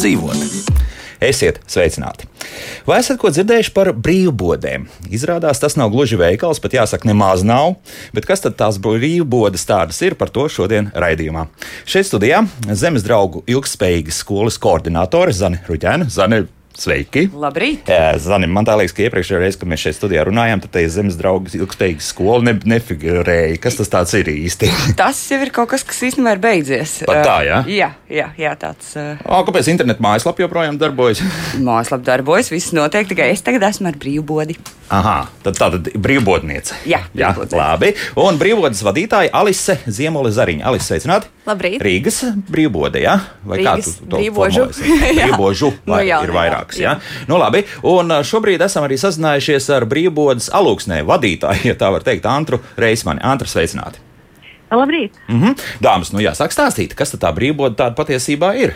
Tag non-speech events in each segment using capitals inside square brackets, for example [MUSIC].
dzīvot. Esiet sveicināti! Vai esat ko dzirdējuši par brīvbodēm? Izrādās, tas nav gluži veikals, pat jāsaka, nemaz nav. Bet kas tad tās brīvbodas tādas ir, par to šodien raidījumā. Šeit studijā Zemes draugu ilgspējīgas skolas koordinātore Zane Ruģēna. Zane, Sveiki! Labrīt! Jā, Zani, man tā liekas, ka iepriekšējā reizē, kad mēs šeit studijā runājām, tad teiks zemes draugs ilgspējīga skola ne, nefigurēja. Kas tas ir īsti? [LAUGHS] tas jau ir kaut kas, kas īstenībā ir beidzies. Pat tā, jā? Jā, jā, jā tāds. O, kāpēc internetu mājaslapa joprojām darbojas? [LAUGHS] mājaslapa darbojas, viss notiek, tikai es tagad esmu ar brīvbodi. Aha, tad tā tad brīvbodniece. Jā, jā labi. Un brīvbodas vadītāja Alise Ziemole Zariņa. Alise, sveicināti! Labrīt! Rīgas brīvbode, jā? Vai Rīgas kā tu to brīvožu? [LAUGHS] brīvožu, vai nu, jā, ir vairākas, jā? jā? Nu labi, un šobrīd esam arī sazinājušies ar brīvbodas alūksnē vadītāju, ja tā var teikt, Antru Reismani. Antru, sveicināti! Labrīt! Mm -hmm. Dāmas, nu jāsāk stāstīt, kas tā brīvboda tāda patiesībā ir?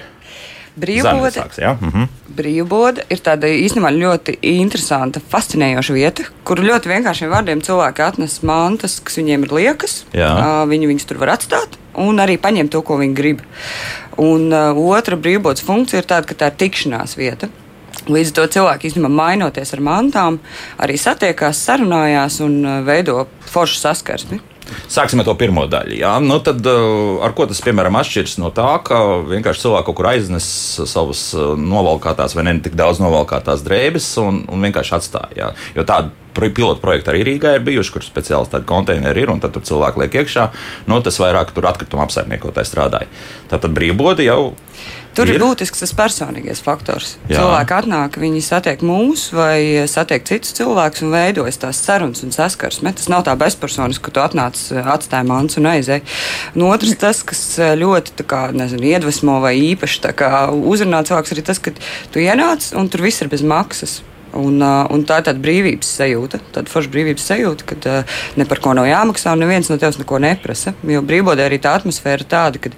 Brīvbode, ja? mm -hmm. brīvbode ir tāda īstenībā ļoti interesanta, fascinējoša vieta, kur ļoti vienkāršiem vārdiem cilvēki atnes mantas, kas viņiem ir liekas. Jā. Viņi viņus tur var atstāt un arī paņemt to, ko viņi grib. Un uh, otra brīvbodas funkcija ir tāda, ka tā ir tikšanās vieta. Līdz ar to cilvēki īstenībā mainoties ar mantām, arī satiekās, sarunājās un veido foršu saskarsmi. Sāksim ar to pirmo daļu. Jā. Nu, tad, uh, ar ko tas, piemēram, atšķiras no tā, ka vienkārši cilvēks kaut kur aiznes savas uh, novalkātās vai ne tik daudz novalkātās drēbes un, un vienkārši atstāja. Jā. Jo tāda pilotu projekti arī Rīgā ir bijuši, kur speciāli tādi konteineri ir, un tad tur cilvēki liek iekšā. Nu, tas vairāk tur atkrituma apsaimniekotāji strādāja. Tātad brīvbodi jau Tur ir, ir būtisks tas personīgais faktors. Jā. Cilvēki atnāk, viņi satiek mūs vai satiek citus cilvēkus un veidojas tās sarunas un saskarsme. Tas nav tā bezpersonis, ka tu atnāc, atstāji mans un aizēji. Un otrs, tas, kas ļoti kā, nezinu, iedvesmo vai īpaši uzrunā cilvēks, ir tas, ka tu ienāc un tur viss ir bez maksas. Un, un tā ir tāda brīvības sajūta, tāda forša brīvības sajūta, ka uh, ne par ko nav jāmaksā, un neviens no tevis neko neprasa. Jo brīvbodē arī tā atmosfēra ir tāda, ka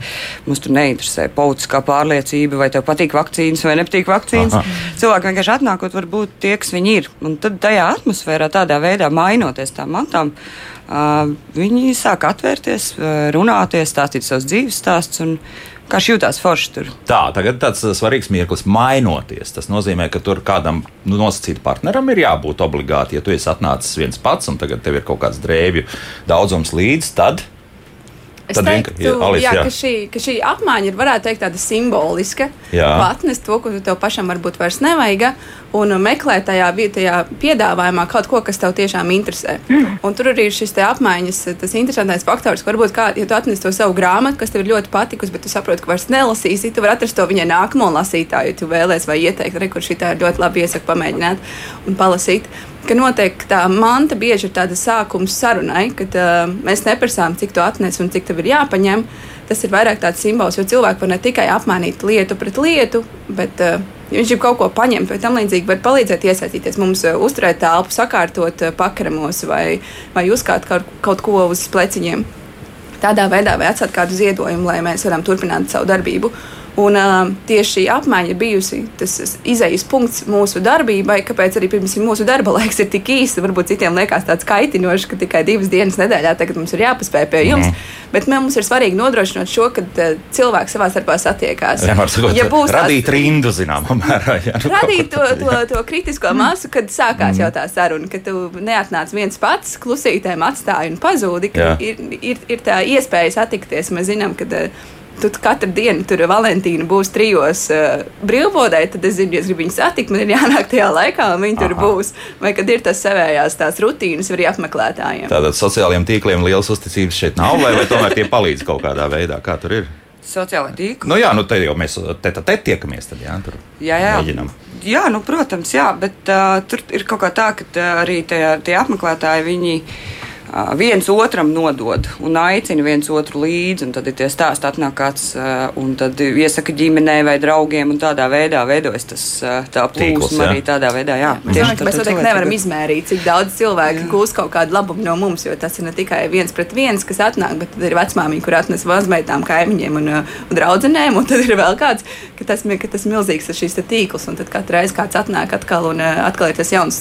mums tur neinteresē politiskā pārliecība, vai tev patīk vakcīnas vai nepatīk vakcīnas. Aha. Cilvēki vienkārši atnākot, var būt tie, kas viņi ir. Un tad tajā atmosfērā, tādā veidā mainoties tām mantām, uh, viņi sāk atvērties, runāties, stāstīt savus dzīves stāstus Kā jūtas forši tur? Tā, tagad tāds uh, svarīgs mirklis - mainoties. Tas nozīmē, ka tur kādam nu, nosacītam partneram ir jābūt obligāti. Ja tu esi atnācis viens pats un tagad tev ir kaut kāds drēbju daudzums līdzi, tad Es Tad teiktu, vien, Alice, jā, jā. Ka, šī, ka šī apmaiņa ir, varētu teikt, tāda simboliska. Atnest to, ko tev pašam varbūt vairs nevajag, un meklēt tajā vietējā piedāvājumā kaut ko, kas tev tiešām interesē. Mm. Un tur arī ir šis apmaiņas, tas interesantais faktors, ka varbūt, kā, ja tu atnes to savu grāmatu, kas tev ir ļoti patikusi, bet tu saproti, ka vairs nelasīsi, tu vari atrast to viņai nākamo lasītāju, ja tu vēlēsies vai ieteikt, re, kur šī tā ir ļoti labi iesaka pamēģināt un palasīt ka notiek tā manta bieži ir tāda sākuma sarunai, kad uh, mēs neprasām, cik tu atnes un cik tev ir jāpaņem. Tas ir vairāk tāds simbols, jo cilvēki var ne tikai apmainīt lietu pret lietu, bet uh, viņš grib kaut ko paņemt vai tam līdzīgi, var palīdzēt iesaistīties mums, uh, uzturēt telpu, sakārtot uh, pakramos vai, vai uzkāt kaut, kaut ko uz pleciņiem. Tādā veidā vai atstāt kādu ziedojumu, lai mēs varam turpināt savu darbību. Un, uh, tieši šī apmaiņa bijusi tas izējas punkts mūsu darbībai, kāpēc arī pirms mūsu darba laiks ir tik īss. Varbūt citiem liekas tāds kaitinošs, ka tikai divas dienas nedēļā tagad mums ir jāpaspēj pie jums. Mm. Bet mums ir svarīgi nodrošināt šo, ka uh, cilvēki savā starpā satiekās. Jā, sakot, ja būs radīt tās, rindu, zināmā mērā. Jā, nu, radīt to, to, to kritisko masu, kad sākās mm. jau tā saruna, ka tu neatnāc viens pats, klusītēm atstāji un pazūdi. Ir, ir, ir tā iespēja satikties. Mēs zinām, ka uh, tu katru dienu tur Valentīna būs trijos uh, brīvbodē, tad es zinu, ja es gribu viņu satikt, man ir jānāk tajā laikā, un viņi Aha. tur būs. Vai kad ir tas savējās tās rutīnas arī apmeklētājiem. Tātad sociālajiem tīkliem liels uzticības šeit nav, vai, vai tomēr tie palīdz kaut kādā veidā, kā tur ir? Sociālai tīkli. Nu jā, nu te jau mēs te, te, te tiekamies, tad jā, tur jā, jā. mēģinām. Jā, nu, protams, jā, bet uh, tur ir kaut kā tā, ka arī tie, tie apmeklētāji, viņi. Uh, viens otram nodod un aicina viens otru līdzi. Tad ir tie stāsti, atnāk kāds un tad iesaka ģimenei vai draugiem, un tādā veidā veidojas tas tā plūsma arī tādā veidā. Jā, jā. Tieši, mēs noteikti nevaram izmērīt, cik daudz cilvēku gūs kaut kādu labumu no mums, jo tas ir ne tikai viens pret viens, kas atnāk, bet ir vecmāmiņa, kur atnes mazmeitām, kaimiņiem un, un draudzenēm, un tad ir vēl kāds, ka tas, ka tas milzīgs ir šīs tīkls, un tad katru reizi kāds atnāk atkal, un atkal ir tas jauns,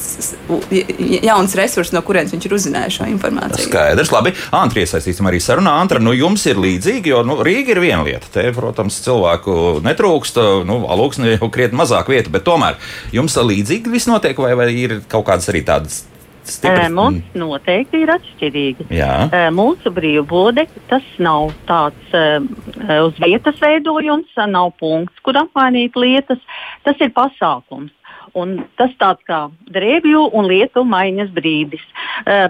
jauns resurs, no kurienes viņš ir uzzinājis šo informāciju informāciju. Skaidrs, labi. Antri iesaistīsim arī sarunā. Antra, nu jums ir līdzīgi, jo nu, Rīga ir viena lieta. Te, protams, cilvēku netrūkst, nu, alūksne jau krietni mazāk vieta, bet tomēr jums līdzīgi viss notiek, vai, vai ir kaut kādas arī tādas Stipri. Mums noteikti ir atšķirīgi. Jā. Mūsu brīvbūde tas nav tāds uz vietas veidojums, nav punkts, kur apmainīt lietas. Tas ir pasākums. Un tas tāds kā drēbju un lietu maiņas brīdis.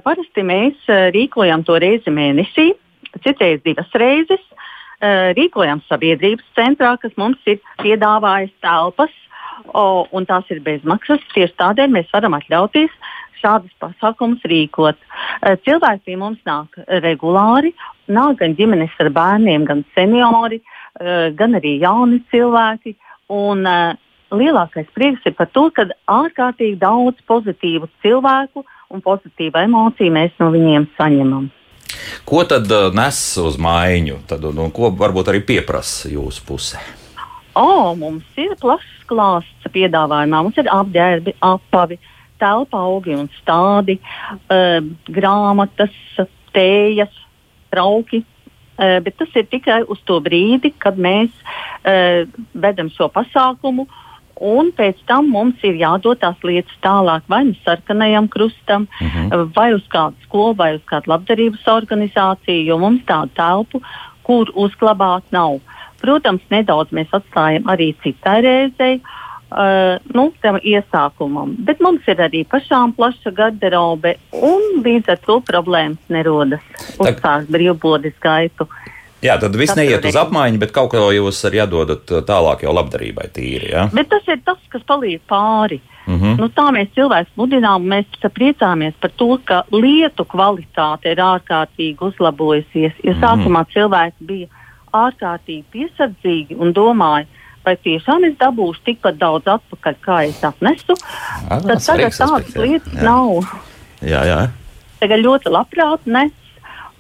Parasti mēs rīkojam to reizi mēnesī, citreiz divas reizes. Rīkojam sabiedrības centrā, kas mums ir piedāvājis telpas, o, un tās ir bezmaksas. Tieši tādēļ mēs varam atļauties šādus pasākumus rīkot. Cilvēki pie mums nāk regulāri, nāk gan ģimenes ar bērniem, gan seniori, gan arī jauni cilvēki. Un, uh, lielākais prieks ir par to, ka ārkārtīgi daudz pozitīvu cilvēku un pozitīvu emociju mēs no viņiem saņemam. Ko tad uh, nes uz maiņu, tad, un ko varbūt arī pieprasa jūsu pusē? O, mums ir plašs klāsts piedāvājumā, mums ir apģērbi, apavi, telpa augi un stādi, uh, grāmatas, tējas, trauki. Uh, bet tas ir tikai uz to brīdi, kad mēs uh, vedam šo pasākumu, un pēc tam mums ir jādod tās lietas tālāk vai nu sarkanajam krustam, uh mhm. -huh. vai uz kādu skolu, vai uz kādu labdarības organizāciju, jo mums tādu telpu, kur uzglabāt nav. Protams, nedaudz mēs atstājam arī citai reizei. Uh, Uh, nu, tam iesākumam. Bet mums ir arī pašām plaša garderobe, un līdz ar to problēmas nerodas. Uzsākt brīvbodes gaitu. Jā, tad viss neiet uz apmaiņu, bet kaut ko jūs arī atdodat uh, tālāk jau labdarībai tīri. Ja? Bet tas ir tas, kas palīdz pāri. Mm -hmm. nu, tā mēs cilvēkus mudinām, mēs priecājamies par to, ka lietu kvalitāte ir ārkārtīgi uzlabojusies. Jo mm -hmm. sākumā cilvēki bija ārkārtīgi piesardzīgi un domāja, vai tiešām es dabūšu tikpat daudz atpakaļ, kā es atnesu, A, tad tagad tādas lietas jā. nav. Jā, jā. Tagad ļoti labprāt nes.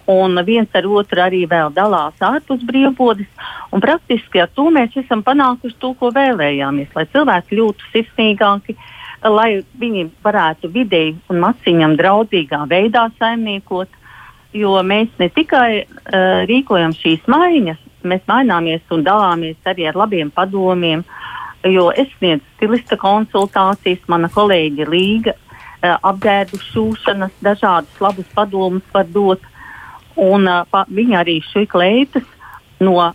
Un viens ar otru arī vēl dalās ārpus brīvbodes. Praktiski ar to mēs esam panākuši to, ko vēlējāmies. Lai cilvēki jūtu sirsnīgāki, lai viņi varētu vidēji un maciņam draudzīgā veidā saimniekot. Jo mēs ne tikai uh, rīkojam šīs maiņas, mēs maināmies un dalāmies arī ar labiem padomiem. Jo es sniedzu stilista konsultācijas, mana kolēģe Līga uh, apģērbu šūšanas, dažādus labus padomus var dot. Un, pa, viņa arī šī kleitas no,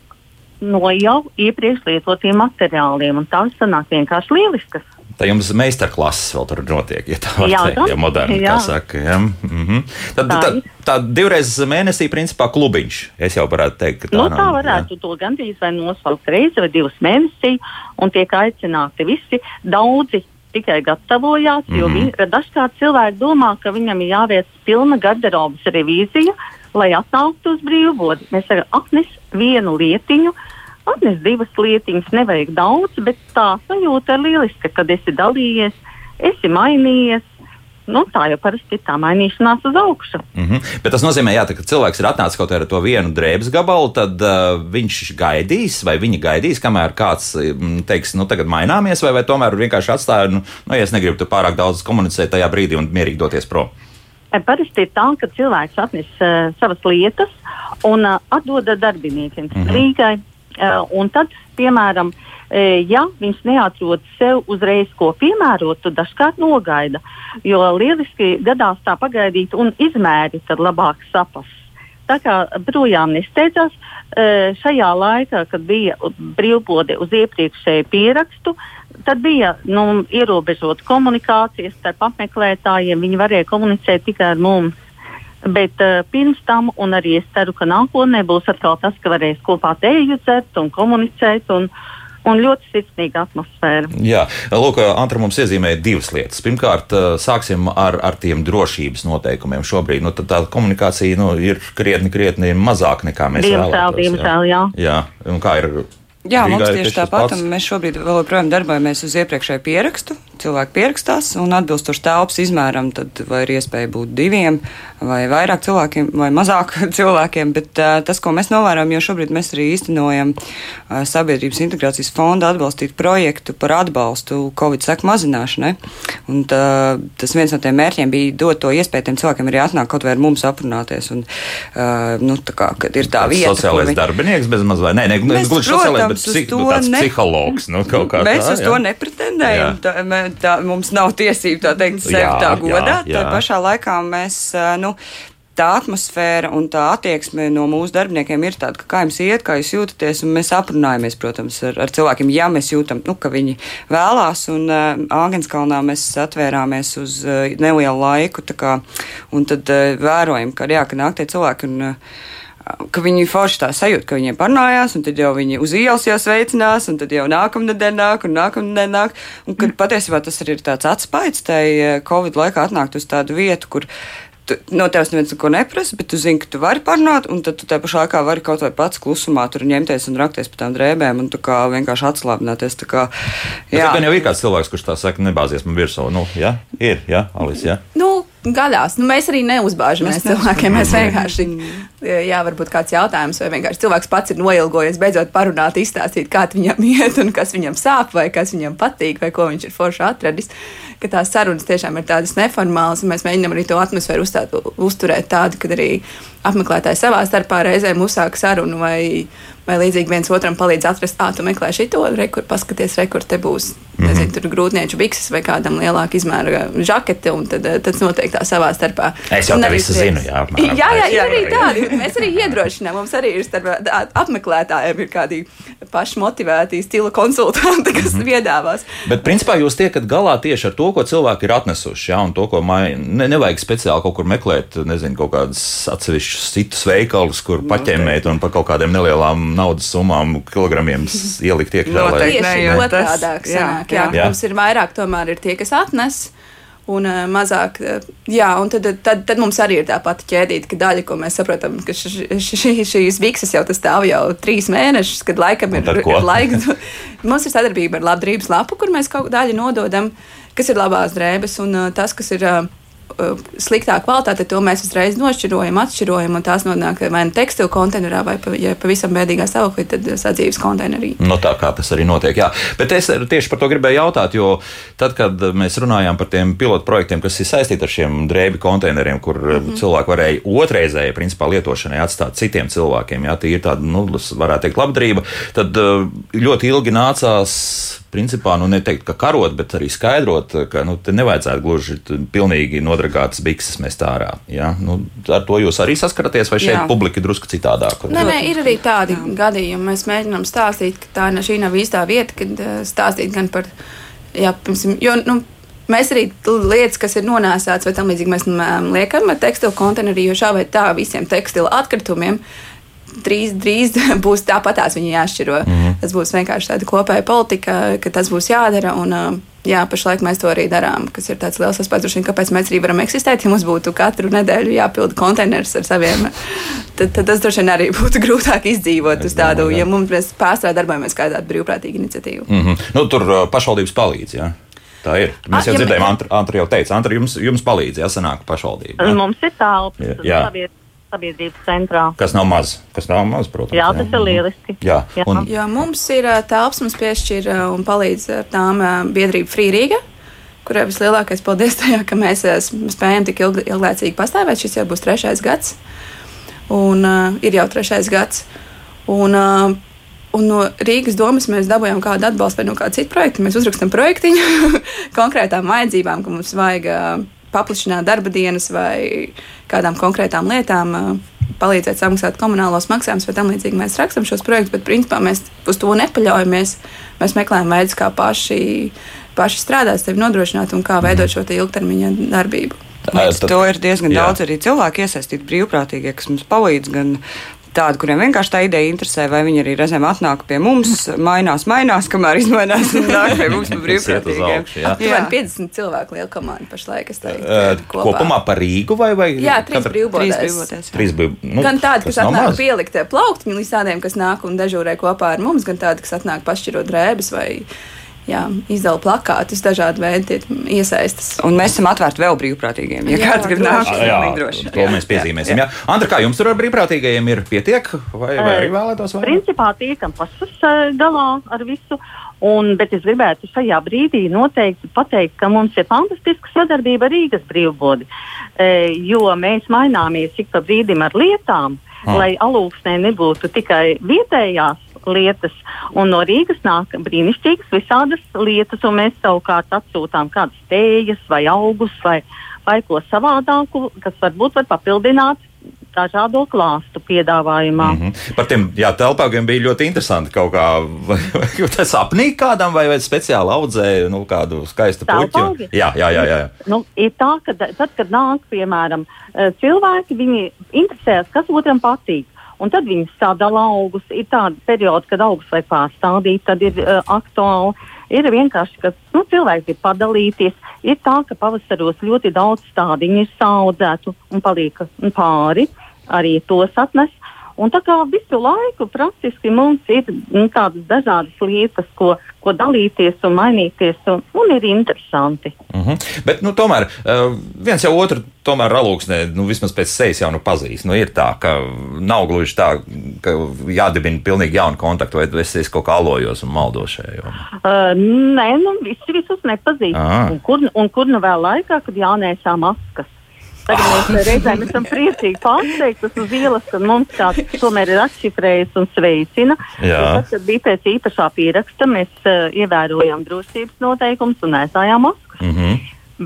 no jau iepriekš lietotiem materiāliem. Tās sanāk vienkārši lieliskas. Tā jums meistarklases vēl tur notiek, ja tā var jā, teikt, ja moderni, jā. kā saka. Ja? Mm -hmm. Tad, tā, tā, tā divreiz mēnesī, principā, klubiņš. Es jau varētu teikt, ka tā, nu, tā nav, varētu jā. to gandrīz vai nosaukt reizi vai divas mēnesī, un tiek aicināti visi daudzi tikai gatavojās, jo mm -hmm. dažkārt cilvēki domā, ka viņam ir jāveic pilna garderobas revīzija, lai atnāktu uz brīvbodi. Mēs sakām, apnes vienu lietiņu, atnes divas lietiņas, nevajag daudz, bet tā sajūta ir lieliska, kad esi dalījies, esi mainījies. Nu, tā jau parasti ir tā mainīšanās uz augšu. Mm -hmm. Bet tas nozīmē, jā, tā, ka cilvēks ir atnācis kaut ar to vienu drēbes gabalu, tad uh, viņš gaidīs, vai viņa gaidīs, kamēr kāds mm, teiks, nu, tagad maināmies, vai, vai tomēr vienkārši atstāja, nu, nu ja es negribu pārāk daudz komunicēt tajā brīdī un mierīgi doties prom. Parasti ir tā, ka cilvēks atnes uh, savas lietas un uh, atdod darbiniekiem, mm -hmm. Rīgai, Uh, un tad, piemēram, uh, ja viņš neatrod sev uzreiz ko piemērot, tad dažkārt nogaida. Jo lieliski gadās tā pagaidīt un izmērīt, tad labāk saprast. Tā kā projām nesteidzās, uh, šajā laikā, kad bija brīvbode uz iepriekšēju pierakstu, tad bija nu, ierobežota komunikācija starp apmeklētājiem. Viņi varēja komunicēt tikai ar mums. Bet uh, pirms tam, un arī es ceru, ka nākotnē būs atkal tas, ka varēs kopā tēju dzert un komunicēt. Un, un ļoti sirsnīga atmosfēra. Jā, Lūk, Antra mums iezīmēja divas lietas. Pirmkārt, eh, sāksim ar, ar tiem drošības noteikumiem. Šobrīd nu, tā komunikācija nu, ir krietni, krietni mazāk nekā mēs diemžēl, vēlētos. Diemžēl, jā. jā. jā. Un kā ir Jā, Rīgā mums tieši tāpat, un mēs šobrīd vēl joprojām darbojamies uz iepriekšēju pierakstu. Cilvēki pierakstās, un atbilstoši telpas izmēram, tad vai ir iespēja būt diviem, vai vairāk cilvēkiem, vai mazāk [LAUGHS] cilvēkiem. Bet uh, tas, ko mēs novērojam, jo šobrīd mēs arī īstenojam uh, Sabiedrības integrācijas fonda atbalstītu projektu par atbalstu Covid seku mazināšanai. Un, tā, tas viens no tiem mērķiem bija dot to iespēju tiem cilvēkiem arī atnākt kaut vai ar mums aprunāties. Un, uh, nu, tā kā, ir tā vieta, sociālais viņi... darbinieks bez maz vai nē, ne, ne, gluži sociālais bet psih, nu, tāds ne... psihologs. Nu, mēs tā, uz jā. to nepretendējam. Tā, tā, mums nav tiesību tā teikt, sevi jā, tā godāt. Tā pašā laikā mēs. Nu, tā atmosfēra un tā attieksme no mūsu darbiniekiem ir tāda, ka kā jums iet, kā jūs jūtaties, un mēs aprunājamies, protams, ar, ar cilvēkiem, ja mēs jūtam, nu, ka viņi vēlās, un uh, Āgenskalnā mēs atvērāmies uz uh, nelielu laiku, kā, un tad uh, vērojam, ka, jā, ka nāk tie cilvēki, un uh, ka viņi forši tā sajūta, ka viņiem parunājās, un tad jau viņi uz ielas jau sveicinās, un tad jau nākamnedēļ nāk, un nākamnedēļ nāk. Un kad patiesībā tas arī ir tāds atspaids, tai eh, Covid laikā atnākt uz tādu vietu, kur tu, no tevis neviens neko neprasa, bet tu zini, ka tu vari parunāt, un tad tu tajā pašā laikā vari kaut vai pats klusumā tur ņemties un rakties pa tām drēbēm, un tu kā vienkārši atslābināties. Kā, jā, gan jau ir kāds cilvēks, kurš tā saka, nebāzies man virsū. Nu, jā, ir, jā, Alis, jā. Nu, gaļās. Nu, mēs arī neuzbāžamies mēs cilvēkiem. Mēs vienkārši, jā, varbūt kāds jautājums, vai vienkārši cilvēks pats ir noilgojies, beidzot parunāt, izstāstīt, kā viņam [LAUGHS] iet, un kas viņam sāp, vai kas viņam patīk, vai ko viņš ir forši atradis. Ka tās sarunas tiešām ir tādas neformālas, un mēs mēģinām arī to atmosfēru uzstāt, uzturēt tādu, ka arī apmeklētāji savā starpā reizēm uzsāk sarunu vai, vai līdzīgi viens otram palīdz atrast, ah, tu meklē šito, rekur, paskaties, rekur, te būs, mm -hmm. nezinu, tur grūtnieču bikses vai kādam lielāka izmēra žakete, un tad tas notiek tā savā starpā. Es jau tā visu zinu, jā. Apmēram. Jā, jā, ir arī tādi, mēs arī iedrošinām, mums arī ir starp apmeklētājiem ir kādi paši motivēti stila konsultanti, kas mm -hmm. piedāvās. Bet principā jūs tiekat galā tieši ar to, ko cilvēki ir atnesuši, jā, un to, ko mai, ne, nevajag speciāli kaut kur meklēt, nezinu, kaut kādas atsevišķas citus veikalus, kur paķemmēt un par kaut kādiem nelielām naudas summām, kilogramiem [LAUGHS] ielikt iekšā. Tieši lai... otrādāk sanāk, jā, jā. jā. Mums ir vairāk tomēr ir tie, kas atnes. Un uh, mazāk, uh, jā, un tad, tad, tad mums arī ir tā pati ķēdīte, ka daļa, ko mēs saprotam, ka š, š, šīs bikses jau stāv jau trīs mēnešus, kad laikam ir, ir laiks. [LAUGHS] mums ir sadarbība ar labdarības lapu, kur mēs kaut daļu nododam, kas ir labās drēbes, un uh, tas, kas ir. Uh, sliktā kvalitāte, to mēs uzreiz nošķirojam, atšķirojam, un tās nonāk vai nu tekstilu konteinerā, vai ja pavisam bēdīgā stāvoklī, tad sadzīves konteinerī. No tā kā tas arī notiek. Jā. Bet es tieši par to gribēju jautāt, jo tad, kad mēs runājām par tiem pilotu projektiem, kas ir saistīti ar šiem drēbi konteineriem, kur mm -hmm. cilvēki varēja otrreizēji, principā, lietošanai atstāt citiem cilvēkiem, jā, tie ir tādi, nu, varētu teikt, labdarība, tad ļoti ilgi nācās principā, nu, neteikt, ka karot, bet arī skaidrot, ka nu, te nevajadzētu gluži pilnīgi nodragātas bikses mest ārā. Ja? Nu, ar to jūs arī saskaraties, vai šeit Jā. publika ir drusku citādāk? Nē, nē, ir arī tādi Jā. gadījumi. Mēs mēģinām stāstīt, ka tā šī nav īstā vieta, kad eh, stāstīt gan par. Jā, pirmsim, jo, nu, Mēs arī lietas, kas ir nonāsātas, vai tam līdzīgi, mēs mm, liekam tekstilu konteinerī, jo šā vai tā visiem tekstilu atkritumiem drīz, drīz [LAUGHS] būs tāpatās viņi jāšķiro. Mm -hmm. Tas būs vienkārši tāda kopēja politika, ka tas būs jādara. Un, Jā, pašlaik mēs to arī darām, kas ir tāds liels aspekts, kāpēc mēs arī varam eksistēt. Ja mums būtu katru nedēļu jāpilda konteiners ar saviem, [LAUGHS] tad, tad tas droši vien arī būtu [LAUGHS] grūtāk izdzīvot uz tādu, ja mums mēs pārstrādājam darbojamies kā tāda brīvprātīga iniciatīva. Mm -hmm. nu, tur pašvaldības palīdz. Jā. Tā ir. Mēs A, jau ja dzirdējām, Antra, Antra jau teica, Antra jums, jums palīdz, ja sanāk pašvaldība. Ja? Mums ir telpas, jā sabiedrības centrā. Kas nav maz, kas nav maz, protams. Jā, tas jā. ir lieliski. Jā, jā. Un... jā mums ir telpas, mums piešķir un palīdz tām biedrība Frīrīga. Kurai vislielākais paldies tajā, ka mēs spējam tik ilg, ilglaicīgi pastāvēt. Šis jau būs trešais gads. Un uh, ir jau trešais gads. Un, uh, Un no Rīgas domas mēs dabūjām kādu atbalstu vai no kāda cita projekta. Mēs uzrakstām projektiņu [LAUGHS] konkrētām vajadzībām, ka mums vajag uh, paplašināt darba dienas vai kādām konkrētām lietām, palīdzēt samaksāt komunālos maksājumus vai tam līdzīgi. Mēs rakstām šos projektus, bet principā mēs uz to nepaļaujamies. Mēs meklējam veidus, kā paši, paši strādāt, sevi nodrošināt un kā veidot šo ilgtermiņa darbību. Līdz to ir diezgan jā. daudz arī cilvēku iesaistīti brīvprātīgie, kas mums palīdz gan tādi, kuriem vienkārši tā ideja interesē, vai viņi arī reizēm atnāk pie mums, mainās, mainās, kamēr izmainās un nāk pie mums par [LAUGHS] brīvprātīgiem. Aptuveni 50 cilvēku liela komanda pašlaik. Uh, kopumā par Rīgu vai? vai jā, trīs katra... brīvbodēs. Trīs brīv... nu, gan tādi, kas atnāk pielikt plauktiņu līdz tādiem, kas nāk un dežūrē kopā ar mums, gan tādi, kas atnāk pašķirot drēbes vai jā, izdala plakātus, dažādi veidi iesaistas. Un mēs esam atvērti vēl brīvprātīgiem. Ja jā, kāds grib nākt, tad jā, droši. To mēs piezīmēsim. Jā. Jā. Andra, kā jums tur ar brīvprātīgajiem ir pietiek, vai, vai arī vēlētos vairāk? Principā tiekam pašas galā ar visu. Un, bet es gribētu šajā brīdī noteikti pateikt, ka mums ir fantastiska sadarbība ar Rīgas brīvbodi, e, jo mēs maināmies ik pa brīdim ar lietām, ah. lai alūksnē nebūtu tikai vietējās lietas. Un no Rīgas nāk brīnišķīgas visādas lietas, un mēs savukārt atsūtām kādas tējas vai augus vai, vai ko savādāku, kas varbūt var papildināt dažādo klāstu piedāvājumā. Mm -hmm. Par tiem jā, telpākiem bija ļoti interesanti kaut kā, vai, vai tas apnīk kādam, vai, vai speciāli audzēja nu, kādu skaistu puķu. Jā, jā, jā. jā. Nu, ir tā, ka tad, kad nāk, piemēram, eh, cilvēki, viņi interesējas, kas otram patīk. Un tad viņi sadala augus. Ir tādi periodi, kad augus vajag pārstādīt, tad ir uh, aktuāli. Ir vienkārši, ka nu, cilvēks grib padalīties. Ir tā, ka pavasaros ļoti daudz stādiņu ir saudzētu un paliek pāri. Arī tos atnes. Un tā kā visu laiku praktiski mums ir nu, tādas dažādas lietas, ko, ko dalīties un mainīties, un, un ir interesanti. Mhm. -huh. Bet nu, tomēr uh, viens jau otru tomēr alūksnē, nu, vismaz pēc sejas jau nu pazīst. Nu, ir tā, ka nav gluži tā, ka jādibina pilnīgi jauna kontakta, vai es esmu kaut kā alojos un maldos šajā jomā. Uh, nē, nu, visi visus nepazīst. Un kur, un kur nu vēl laikā, kad jānēsā maskas? Tagad mēs reizēm esam priecīgi pārsteigtas uz ielas, ka mums kāds tomēr ir atšifrējis un sveicina. Tad, kad bija pēc īpašā pieraksta, mēs uh, ievērojām drošības noteikumus un aizstājām maskas. Mm -hmm.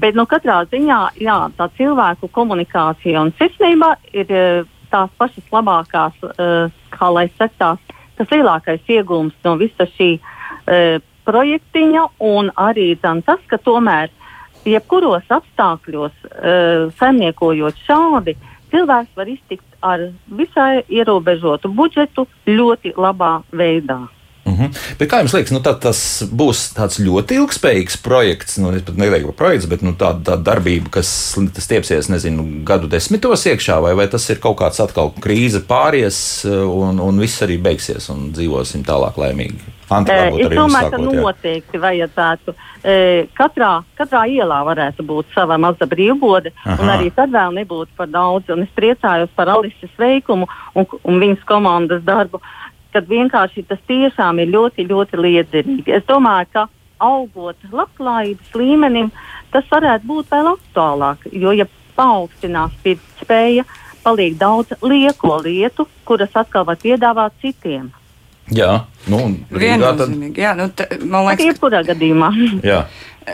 Bet nu, katrā ziņā jā, tā cilvēku komunikācija un sirsnība ir uh, tās pašas labākās, uh, kā lai saka, tās, tas lielākais iegūms no visa šī uh, projektiņa un arī tam, tas, ka tomēr uh, jebkuros apstākļos, uh, saimniekojot šādi, cilvēks var iztikt ar visai ierobežotu budžetu ļoti labā veidā. Mm -hmm. Bet kā jums liekas, nu, tā, tas būs tāds ļoti ilgspējīgs projekts, nu, pat neteiktu par projektu, bet nu, tāda tā darbība, kas tiepsies, nezinu, gadu desmitos iekšā, vai, vai tas ir kaut kāds atkal krīze pāries un, un viss arī beigsies un dzīvosim tālāk laimīgi? Antra, es domāju, ka noteikti vajadzētu. Katrā, katrā ielā varētu būt sava maza brīvbode, Aha. un arī tad vēl nebūtu par daudz. Un es priecājos par Alises veikumu un, un viņas komandas darbu, kad vienkārši tas tiešām ir ļoti, ļoti liederīgi. Es domāju, ka augot labklājības līmenim, tas varētu būt vēl aktuālāk, jo, ja paaugstinās pirktspēja, paliek daudz lieko lietu, kuras atkal var piedāvāt citiem. Jā, nu, Rīgā tad... Jā, nu, t, man liekas, ka jebkurā gadījumā. Jā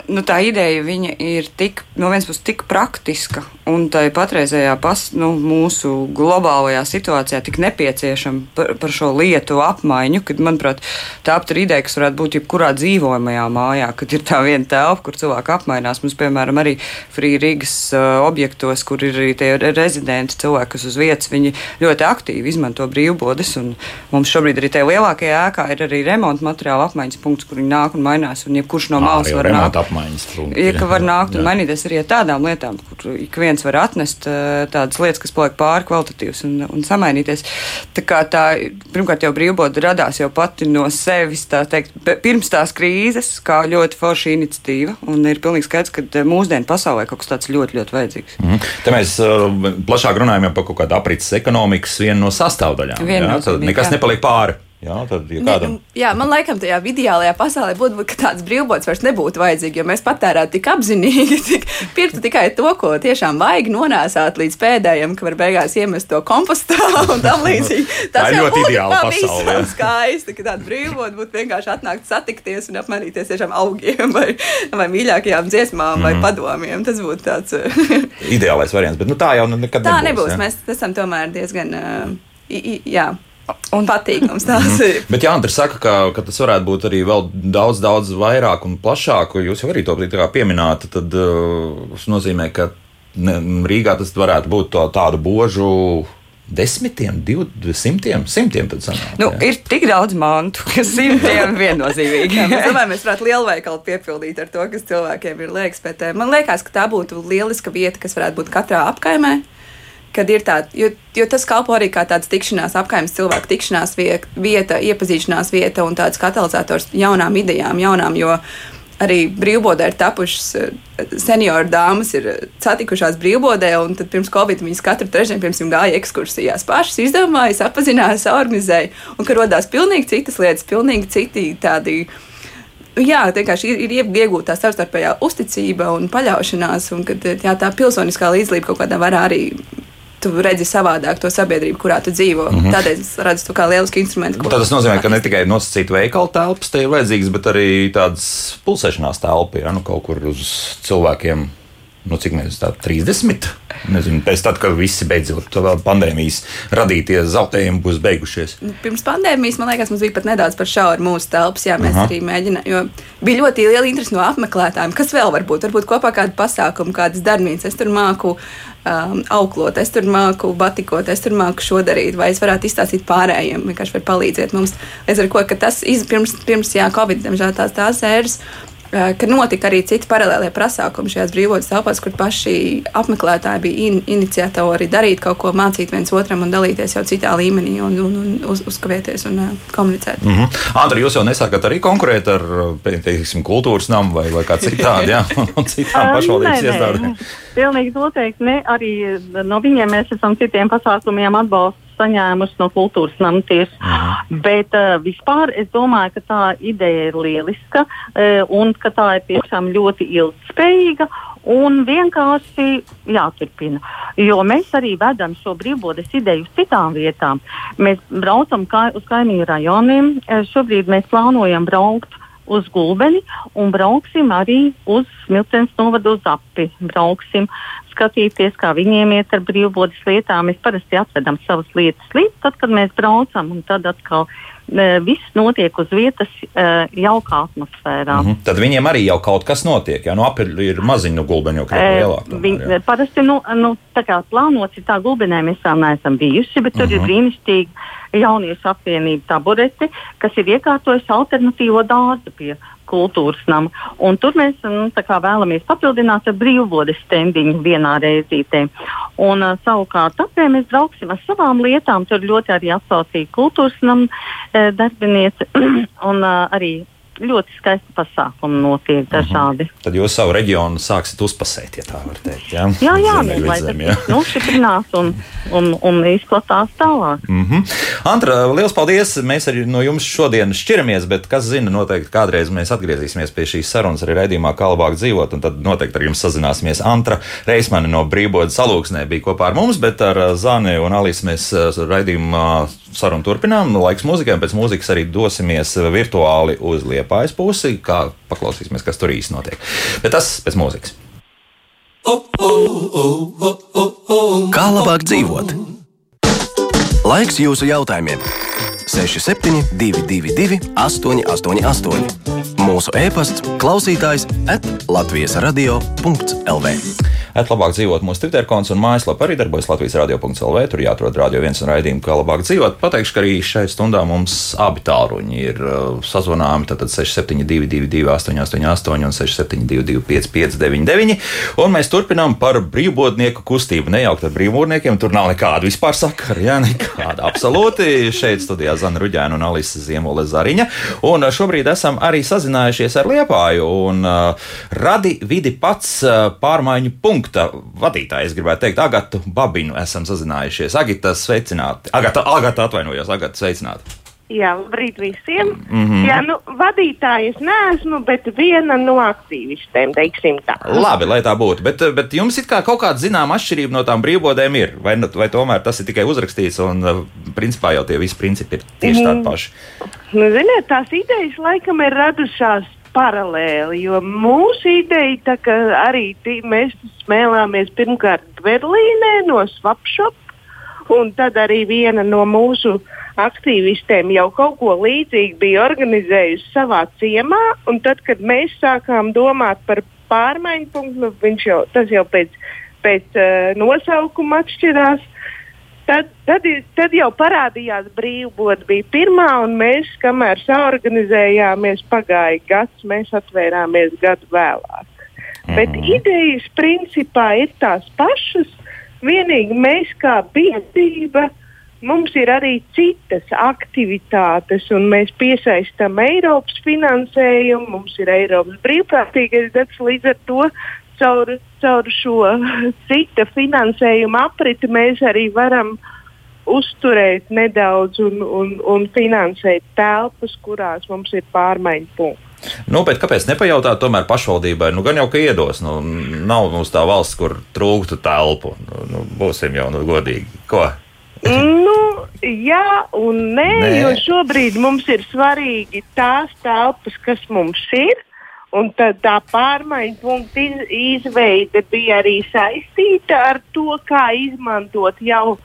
nu, tā ideja ir tik, no vienas puses tik praktiska un tā patreizējā pas, nu, mūsu globālajā situācijā tik nepieciešama par, par šo lietu apmaiņu, kad, manuprāt, tā aptur ideja, kas varētu būt jebkurā dzīvojamajā mājā, kad ir tā viena telpa, kur cilvēki apmainās. Mums, piemēram, arī Free Rīgas uh, objektos, kur ir arī tie rezidenti cilvēki, kas uz vietas, viņi ļoti aktīvi izmanto brīvbodes, un mums šobrīd arī tajā lielākajā ēkā ir arī remonta materiāla apmaiņas punkts, kur viņi nāk un mainās, un jebkurš no malas var nākt apmaiņas punkti. Ja, var nākt un mainīties arī ar tādām lietām, kur ik viens var atnest eh, tādas lietas, kas paliek pāri kvalitatīvas un, un samainīties. Tā kā tā, pirmkārt, jau brīvboda radās jau pati no sevis, tā teikt, pirms tās krīzes, kā ļoti forša iniciatīva, un ir pilnīgi skaidrs, ka eh, mūsdienu pasaulē kaut kas tāds ļoti, ļoti vajadzīgs. Mm. Te mēs uh, plašāk runājam par kaut kādu aprits ekonomikas vienu no sastāvdaļām. Jā, tad nekas jā. nepaliek pāri. Jā, tad, ja kādam... ne, jā, man liekas, tajā ideālajā pasaulē būtu, ka tāds brīvbots vairs nebūtu vajadzīgs, jo mēs patērētu tik apzinīgi, [LAUGHS] tik pirktu tikai to, ko tiešām vajag nonāsāt līdz pēdējiem, ka var beigās iemest to kompostā un [LAUGHS] tam līdzīgi. Tas ir ļoti ideāli pasaulē. [LAUGHS] skaisti, ka tāda brīvbota būtu vienkārši atnākt satikties un apmainīties tiešām augiem vai, vai mīļākajām dziesmām mm. vai mhm. padomiem. Tas būtu tāds ideālais variants, bet nu, tā jau nu nekad tā nebūs. Tā nebūs. Ja? Mēs esam tomēr diezgan. Uh, jā, un patīkams ir. Bet Jānis saka, ka, ka tas varētu būt arī vēl daudz, daudz vairāk un plašāk. Jūs jau arī to pieminējāt. Tad uh, tas nozīmē, ka ne, Rīgā tas varētu būt to, tādu božu desmitiem, divsimtiem, simtiem. Sanāk, nu, jā. ir tik daudz mantu, ka simtiem viennozīmīgi. [LAUGHS] es domāju, mēs varētu lielveikalu piepildīt ar to, kas cilvēkiem ir liekas. Bet man liekas, ka tā būtu lieliska vieta, kas varētu būt katrā apkaimē. Kad ir tāda, jo, jo tas kalpo arī kā tāds tikšanās, apgājums, cilvēku tikšanās vieta, iepazīšanās vieta un tāds katalizators jaunām idejām, jaunām, jo arī brīvbodē ir tapušas eh, senioru dāmas, ir satikušās brīvbodē, un tad pirms Covid viņas katru trešdienu, piemēram, gāja ekskursijās. Pašas izdomāja, apzinājās, organizēja, un ka radās pilnīgi citas lietas, pilnīgi citi tādi. Jā, vienkārši ir, ir iegūta tā savstarpējā uzticība un paļaušanās, un kad, jā, tā pilsoniskā līdzdalība kaut kādā veidā arī tu redzi savādāk to sabiedrību, kurā tu dzīvo. Mm -hmm. Tādēļ es redzu to kā lielisku instrumentu. Tad tas nozīmē, ka ne tikai nosacīta veikala telpas te ir vajadzīgas, bet arī tādas pulsēšanās telpa, ja nu kaut kur uz cilvēkiem nu, cik mēs tā 30. Nezinu, pēc tam, kad visi beidzot pandēmijas radītie zaudējumi būs beigušies. Nu, pirms pandēmijas, man liekas, mums bija pat nedaudz par šauru mūsu telpas. Jā, mēs Aha. arī mēģinājām, bija ļoti liela interese no apmeklētājiem. Kas vēl var būt? Varbūt kopā kāda pasākuma, kādas darbnīcas. Es tur māku um, auklot, es tur māku batikot, es tur māku šo darīt, vai es varētu izstāstīt pārējiem, vienkārši var palīdzēt mums. Līdz ar to, ka tas iz, pirms, pirms jā, Covid, diemžēl tās tās ēras ka notika arī citi paralēlie pasākumi šajās brīvības telpās, kur paši apmeklētāji bija in, iniciatori darīt kaut ko, mācīt viens otram un dalīties jau citā līmenī un, un, un uz, uzkavēties un uh, komunicēt. Mm -hmm. Andri, jūs jau nesākat arī konkurēt ar teiksim, kultūras namu vai, vai kā citādi, jā, [LAUGHS] un citām pašvaldības iestādēm? Pilnīgi noteikti ne. Arī no viņiem mēs esam citiem pasākumiem atbalstu saņēmusi no kultūras nama tiesas. Mhm. Bet uh, vispār es domāju, ka tā ideja ir lieliska uh, un ka tā ir tiešām ļoti ilgspējīga. Un vienkārši jāturpina. Jo mēs arī vedam šo brīvbodes ideju uz citām vietām. Mēs braucam kā, uz kaimiņu rajoniem. Uh, šobrīd mēs plānojam braukt uz Gulbeni un brauksim arī uz Smiltenes novadu uz api. Brauksim skatīties, kā viņiem iet ar brīvbodas lietām. Mēs parasti atvedam savas lietas līdz tad, kad mēs braucam, un tad atkal e, viss notiek uz vietas e, jaukā atmosfērā. Mm -hmm. Tad viņiem arī jau kaut kas notiek, nu apli ir maziņi no gulbeņa, jau krietni e, lielāk. Viņi, parasti, nu, nu, tā kā plānots ir tā gulbenē, mēs vēl neesam bijuši, bet tur mm -hmm. ir mhm. brīnišķīgi jauniešu apvienība tabureti, kas ir iekārtojusi alternatīvo dārzu pie kultūras nama. Un tur mēs nu, vēlamies papildināt ar brīvvodes stendiņu vienā reizītē. Un, uh, savukārt, tāpēc mēs brauksim ar savām lietām. Tur ļoti arī atsaucīja kultūras nama e, darbiniece [CLEARS THROAT] un uh, arī ļoti skaisti pasākumi notiek mhm. dažādi. Uh -huh. Tad jūs savu reģionu sāksiet uzpasēt, ja tā var teikt. Jā, jā, jā Zemē, lai tas jā. nošķiprinās un, un, un izplatās tālāk. Mhm. -huh. Antra, liels paldies! Mēs arī no jums šodien šķiramies, bet kas zina, noteikti kādreiz mēs atgriezīsimies pie šīs sarunas arī raidījumā, kā labāk dzīvot, un tad noteikti ar jums sazināsimies. Antra Reismane no Brīvbodas salūksnē bija kopā ar mums, bet ar Zāni un Alīs mēs raidījumā sarunu turpinām. Laiks mūzikai, pēc mūzikas arī dosimies virtuāli uz Liepājas pusi, kā paklausīsimies, kas tur īsti notiek. Bet tas pēc mūzikas. Kā labāk dzīvot? Laiks jūsu jautājumiem! 6722, 888, mūsu e-pasts, klausītājs at Latvijas radio.lv. Labāk dzīvot mūsu Twitter konts un mājaslapā arī darbojas Latvijas radio.clv. Tur jāatrod radio viens un raidījumu, kā labāk dzīvot. Pateikšu, ka arī šai stundā mums abi tāluņi ir uh, sazvanāmi. Tātad 6722, 888 un 672, 559, un mēs turpinām par brīvbodnieku kustību. Nejaukt ar brīvbodniekiem, tur nav nekāda vispār sakara. Jā, nekāda absolūti. Šeit studijā Zana Ruģēna un Alisa Ziemole Zariņa. Un uh, šobrīd esam arī sazinājušies ar Liepāju un uh, radi vidi pats uh, pārmaiņu punktu punkta vadītāja, es gribētu teikt, Agatu Babinu esam sazinājušies. Agita, sveicināti. Agata, Agata atvainojos, Agata, sveicināti. Jā, labrīt visiem. Mm -hmm. Jā, nu, vadītāja es neesmu, bet viena no aktīvistēm, teiksim tā. Labi, lai tā būtu. Bet, bet jums ir kā kaut kāda zināma atšķirība no tām brīvbodēm ir? Vai, vai tomēr tas ir tikai uzrakstīts un principā jau tie visi principi ir tieši tādi paši? Nu, ziniet, tās idejas laikam ir radušās paralēli, jo mūsu ideja arī tī, mēs smēlāmies pirmkārt Berlīnē no Swapshop, un tad arī viena no mūsu aktīvistēm jau kaut ko līdzīgu bija organizējusi savā ciemā, un tad, kad mēs sākām domāt par pārmaiņu punktu, nu, jau, tas jau pēc, pēc uh, nosaukuma atšķirās. Tad, tad, tad jau parādījās brīvbūtne. Bija pirmā, un mēs, kamēr saorganizējāmies, pagāja gads, mēs atvērāmies gadu vēlāk. Mm. Bet idejas principā ir tās pašas. Vienīgi mēs kā biedrība, mums ir arī citas aktivitātes, un mēs piesaistām Eiropas finansējumu, mums ir Eiropas brīvprātīgais darbs līdz ar to caur, caur šo [LAUGHS] cita finansējuma apriti mēs arī varam uzturēt nedaudz un, un, un finansēt telpas, kurās mums ir pārmaiņu punkti. Nu, kāpēc nepajautāt tomēr pašvaldībai? Nu, gan jau, ka iedos, nu, nav mums tā valsts, kur trūktu telpu. Nu, nu, būsim jau nu, godīgi. Ko? [LAUGHS] nu, jā, un nē, nē, jo šobrīd mums ir svarīgi tās telpas, kas mums ir. Un tad tā pārmaiņu punkta izveide bija arī saistīta ar to, kā izmantot jau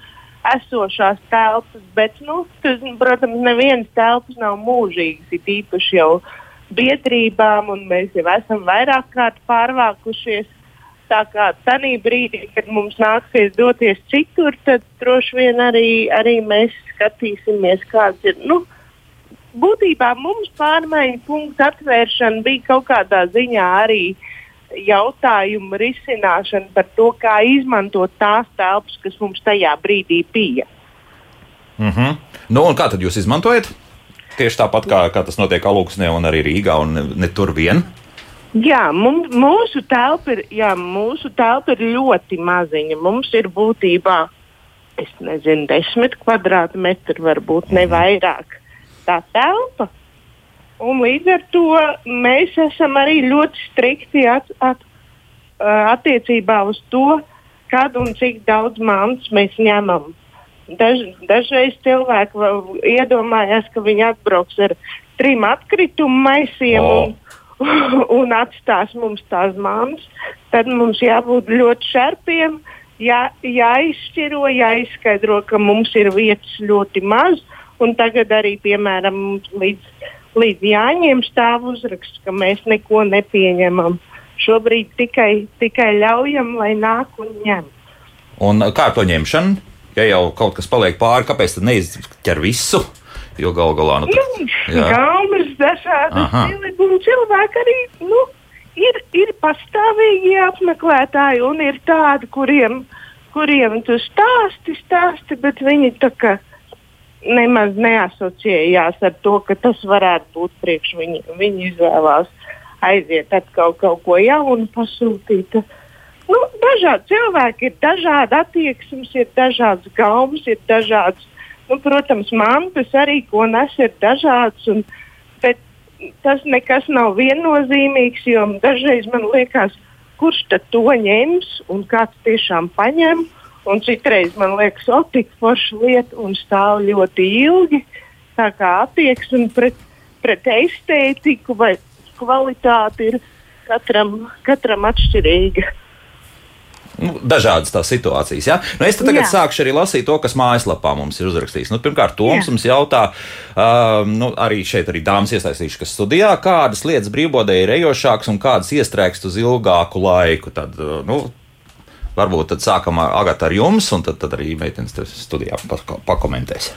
esošās telpas. Bet, nu, tas, protams, nevienas telpas nav mūžīgas, ir īpaši jau biedrībām, un mēs jau esam vairāk kārt pārvākušies. Tā kā tajā brīdī, kad mums nāksies doties citur, tad droši vien arī, arī mēs skatīsimies, kāds ir. Nu, būtībā mums pārmaiņu punktu atvēršana bija kaut kādā ziņā arī jautājumu risināšana par to, kā izmantot tās telpas, kas mums tajā brīdī bija. Mm -hmm. nu, kā tad jūs izmantojat? Tieši tāpat kā, kā tas notiek Aluksnē un arī Rīgā un ne, ne tur vien. Jā, mums, mūsu, telpa ir, jā, mūsu telpa ir ļoti maziņa. Mums ir būtībā, es nezinu, desmit kvadrātmetri, varbūt ne vairāk tā telpa. Un līdz ar to mēs esam arī ļoti strikti at, at, attiecībā uz to, kad un cik daudz mantas mēs ņemam. Daž, dažreiz cilvēki iedomājās, ka viņi atbrauks ar trim atkritumu maisiem oh. un, un atstās mums tās mantas. Tad mums jābūt ļoti šarpiem, jā, jāizšķiro, jāizskaidro, ka mums ir vietas ļoti maz Un tagad arī, piemēram, līdz, līdz jāņem stāv uzraksts, ka mēs neko nepieņemam. Šobrīd tikai, tikai ļaujam, lai nāk un ņem. Un kā to ņemšanu? Ja jau kaut kas paliek pāri, kāpēc tad neizķer visu? Jo gal galā nu, tad, nu, gaumas dažādas un cilvēki arī nu, ir, ir pastāvīgi apmeklētāji un ir tādi, kuriem, kuriem tu stāsti, stāsti, bet viņi tā kā nemaz neasociējās ar to, ka tas varētu būt priekš viņa. Viņi izvēlās aiziet atkal kaut ko jaunu pasūtīt. Nu, dažādi cilvēki ir dažādi attieksmes, ir dažādas gaumas, ir dažādas, nu, protams, mantas arī, ko nes, ir dažādas. Un, bet tas nekas nav viennozīmīgs, jo dažreiz man liekas, kurš tad to ņems un kāds tiešām paņem. Un citreiz man liekas, o, tik forša lieta un stāv ļoti ilgi. Tā kā attieksme pret, pret estētiku vai kvalitāti ir katram, katram atšķirīga. Nu, dažādas tās situācijas. Ja? Nu, es tagad Jā. sākšu arī lasīt to, kas mājaslapā mums ir uzrakstīts. Nu, pirmkārt, Toms Jā. mums jautā, uh, nu, arī šeit arī dāmas iesaistījušas, kas studijā, kādas lietas brīvbodē ir ejošākas un kādas iestrēgst uz ilgāku laiku. Tad, nu, Varbūt tad sākam Agata ar jums, un tad, tad arī meitenes studijā pakomentēs.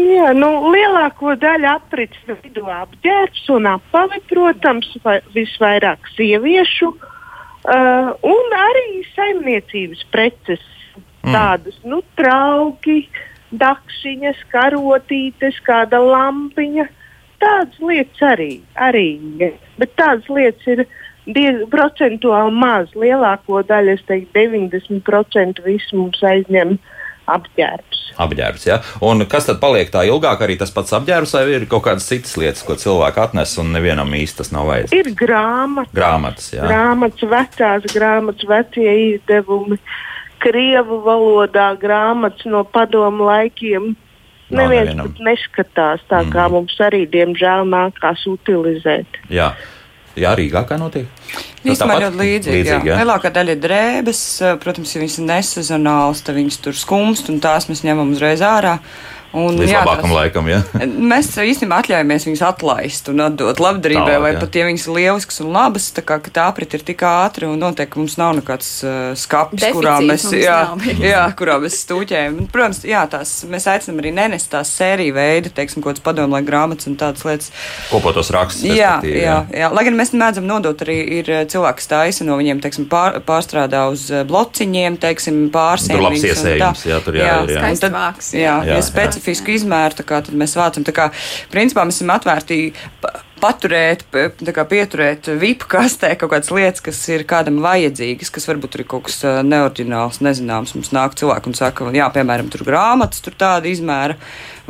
Jā, nu, lielāko daļu aprits vidū apģērbs un apavi, protams, vai, visvairāk sieviešu, uh, un arī saimniecības preces. Mm. Tādas, nu, trauki, dakšiņas, karotītes, kāda lampiņa. Tādas lietas arī, arī. Bet tādas lietas ir procentuāli maz. Lielāko daļu, es teiktu, 90% visu mums aizņem apģērbs. Apģērbs, ja. Un kas tad paliek tā ilgāk? Arī tas pats apģērbs, vai ir kaut kādas citas lietas, ko cilvēki atnes, un nevienam īsti tas nav vajadzīgs? Ir grāmatas, grāmatas, jā. grāmatas vecās grāmatas, vecie izdevumi, krievu valodā grāmatas no padomu laikiem. Neviens pat neskatās tā, mm. kā mums arī, diemžēl, nākās utilizēt. Jā. Jā, Rīgā kā notiek? Īstenībā ļoti līdzīgi. līdzīgi jā. Jā. Lielākā daļa ir drēbes, protams, ja viņas ir nesezonāls, tad viņas tur skumst, un tās mēs ņemam uzreiz ārā. Un, Līdz jā, labākam tās, laikam, ja? Mēs īstenībā atļaujamies viņus atlaist un atdot labdarībai, vai jā. pat ja viņas ir lieliskas un labas, tā kā tā aprit ir tik ātri un noteikti mums nav nekāds uh, skats, kurā mēs, jā, [LAUGHS] jā, kurā mēs stūķējam. Protams, jā, tās, mēs aicinām arī nenest tās sēriju veidu, teiksim, kaut kādas padomlai grāmatas un tādas lietas. Kopotos rakstus. Jā, jā, jā, jā. Lai gan mēs mēdzam nodot arī ir uh, cilvēks taisa no viņiem, teiksim, pār, pārstrādā uz uh, blociņiem, teiksim, pārsēm. Tur labs iesējums, jā, tur jā, jā, jā. jā. Tad, jā, jā, jā specifisku izmēru, kā mēs vācam. Kā, principā mēs esam atvērti paturēt, kā, pieturēt vipu kastē kaut kādas lietas, kas ir kādam vajadzīgas, kas varbūt ir kaut kas neordināls, nezināms. Mums nāk cilvēki un saka, jā, piemēram, tur grāmatas, tur tāda izmēra,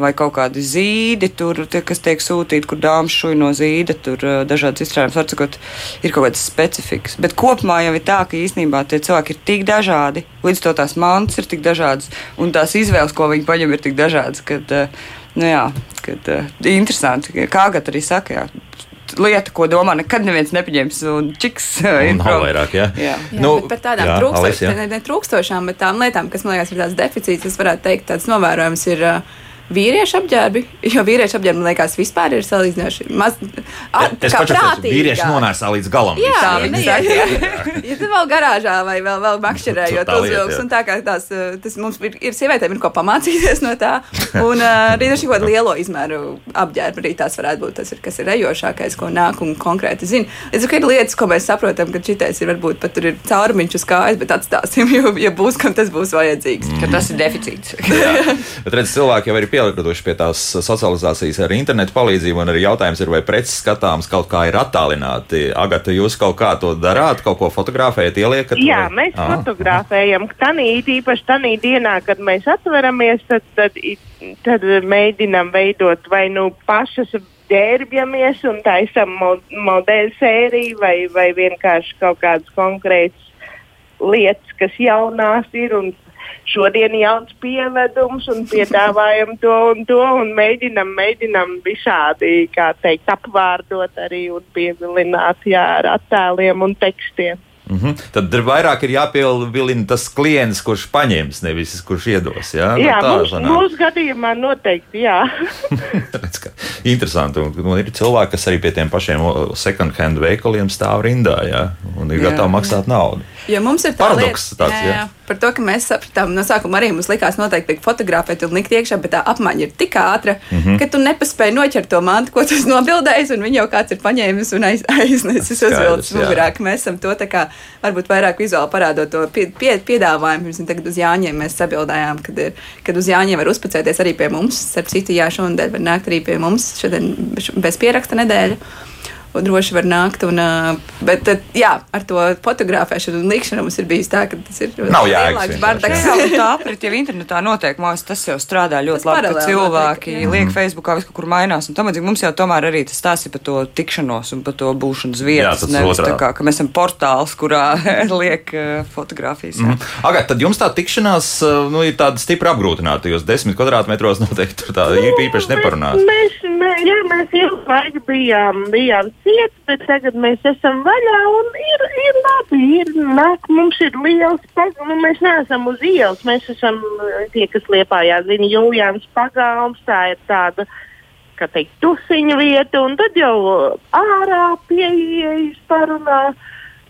vai kaut kādi zīdi, tur, tie, kas tiek sūtīti, kur dāmas šuj no zīda, tur dažādas izstrādājumas, var sakot, ir kaut kādas specifikas. Bet kopumā jau ir tā, ka īstenībā tie cilvēki ir tik dažādi, līdz to tās mantas ir tik dažādas, un tās izvēles, ko viņi paņem, ir tik dažādas. Kad, uh, Nu, jā, kad, uh, interesanti, kā Gata arī saka, jā, lieta, ko domā, nekad neviens nepaņems. Un čiks [LAUGHS] ir nav vairāk. Jā, jā. jā nu, par tādām jā, trūkstošām, ne, ne trūkstošām, bet tām lietām, kas man liekas ir tās deficīts, es varētu teikt, tāds novērojums ir. Uh, vīriešu apģērbi, jo vīriešu apģērbi, man liekas, vispār ir salīdzinoši maz. A, es pats saprotu, vīrieši nonāca līdz galam. Jā, tā viņi ir. Ja, [LAUGHS] ja tu vēl garāžā vai vēl, vēl makšķerējot uzvilks, un tā kā tās, tas mums ir, ir sievietēm ir ko pamācīties no tā, un arī daži kaut lielo izmēru apģērbi arī tās varētu būt tas, ir, kas ir rejošākais, ko nāk un konkrēti zina. Es domāju, ka ir lietas, ko mēs saprotam, ka šitais ir varbūt pat tur ir caurumiņš uz kājas, bet atstāsim, jo, ja būs, kam tas būs vajadzīgs. Mm. Ka tas ir deficīts. [LAUGHS] bet redz, cilvēki jau ir pie pielietojuši pie tās socializācijas ar internetu palīdzību, un arī jautājums ir, vai preces skatāms kaut kā ir attālināti. Agata, jūs kaut kā to darāt, kaut ko fotografējat, ieliekat? Jā, vai? mēs ah. fotografējam. Tanī, īpaši tādā dienā, kad mēs atveramies, tad, tad, tad mēģinam veidot vai nu pašas ģērbjamies un taisam modeļu sēriju vai, vai vienkārši kaut kādas konkrētas lietas, kas jaunās ir un šodien jauns pievedums un piedāvājam to un to un mēģinam, mēģinam visādi, kā teikt, apvārdot arī un pievilināt jā, ar attēliem un tekstiem. Mm -hmm. Tad vairāk ir jāpievilina tas klients, kurš paņems, nevis kurš iedos. Jā, jā no mūsu, mūsu gadījumā noteikti. Jā, [LAUGHS] Redz, interesanti. Un, un ir cilvēki, kas arī pie tiem pašiem second hand veikaliem stāv rindā jā, un ir jā. gatavi maksāt naudu. Jo mums ir tā paradoks tāds. Jā, jā. Par to, ka mēs sapratām, no sākuma arī mums likās noteikti fotografēt un likt iekšā, bet tā apmaiņa ir tik ātra, mm -hmm. ka tu nepaspēji noķert to mantu, ko tas [LAUGHS] nobildējis, un viņu jau kāds ir paņēmis un aiz, aiznesis uzvilcis mugurā. Mēs esam to tā kā varbūt vairāk vizuāli parādot to pie, pie, piedāvājumu. Pirms tagad uz Jāņiem mēs sabildējām, kad, ir, kad uz Jāņiem var uzpacēties arī pie mums. Starp citu, Jā, šonadēļ var nākt arī pie mums šodien bez pieraksta nedēļa droši var nākt. Un, bet jā, ar to fotografēšanu un likšanu mums ir bijis tā, ka tas ir lielāks bardaks. Tā aprit jau internetā notiek, mās tas jau strādā ļoti tas labi, ka cilvēki notiek, liek Facebookā visu, kur mainās. Un līdzīgi mums jau tomēr arī tas stāsta par to tikšanos un par to būšanas vietas. Jā, nevis tā kā, ka mēs esam portāls, kurā [LAUGHS] liek fotografijas. Mm -hmm. Agāt, tad jums tā tikšanās nu, ir tāda stipri apgrūtināta, jo 10 kvadrātmetros [LAUGHS] noteikti tur tā īpaši neparunās. Mēs, mēs, jā, mēs ilgu laiku bijām, bijām ciet, bet tagad mēs esam vaļā un ir, ir labi. Ir, nāk, mums ir liels pagājums, nu, mēs neesam uz ielas. Mēs esam tie, kas liepājā zina Jūlijāns pagalms, tā ir tāda, kā teikt, tusiņa vieta, un tad jau ārā pieejas parunā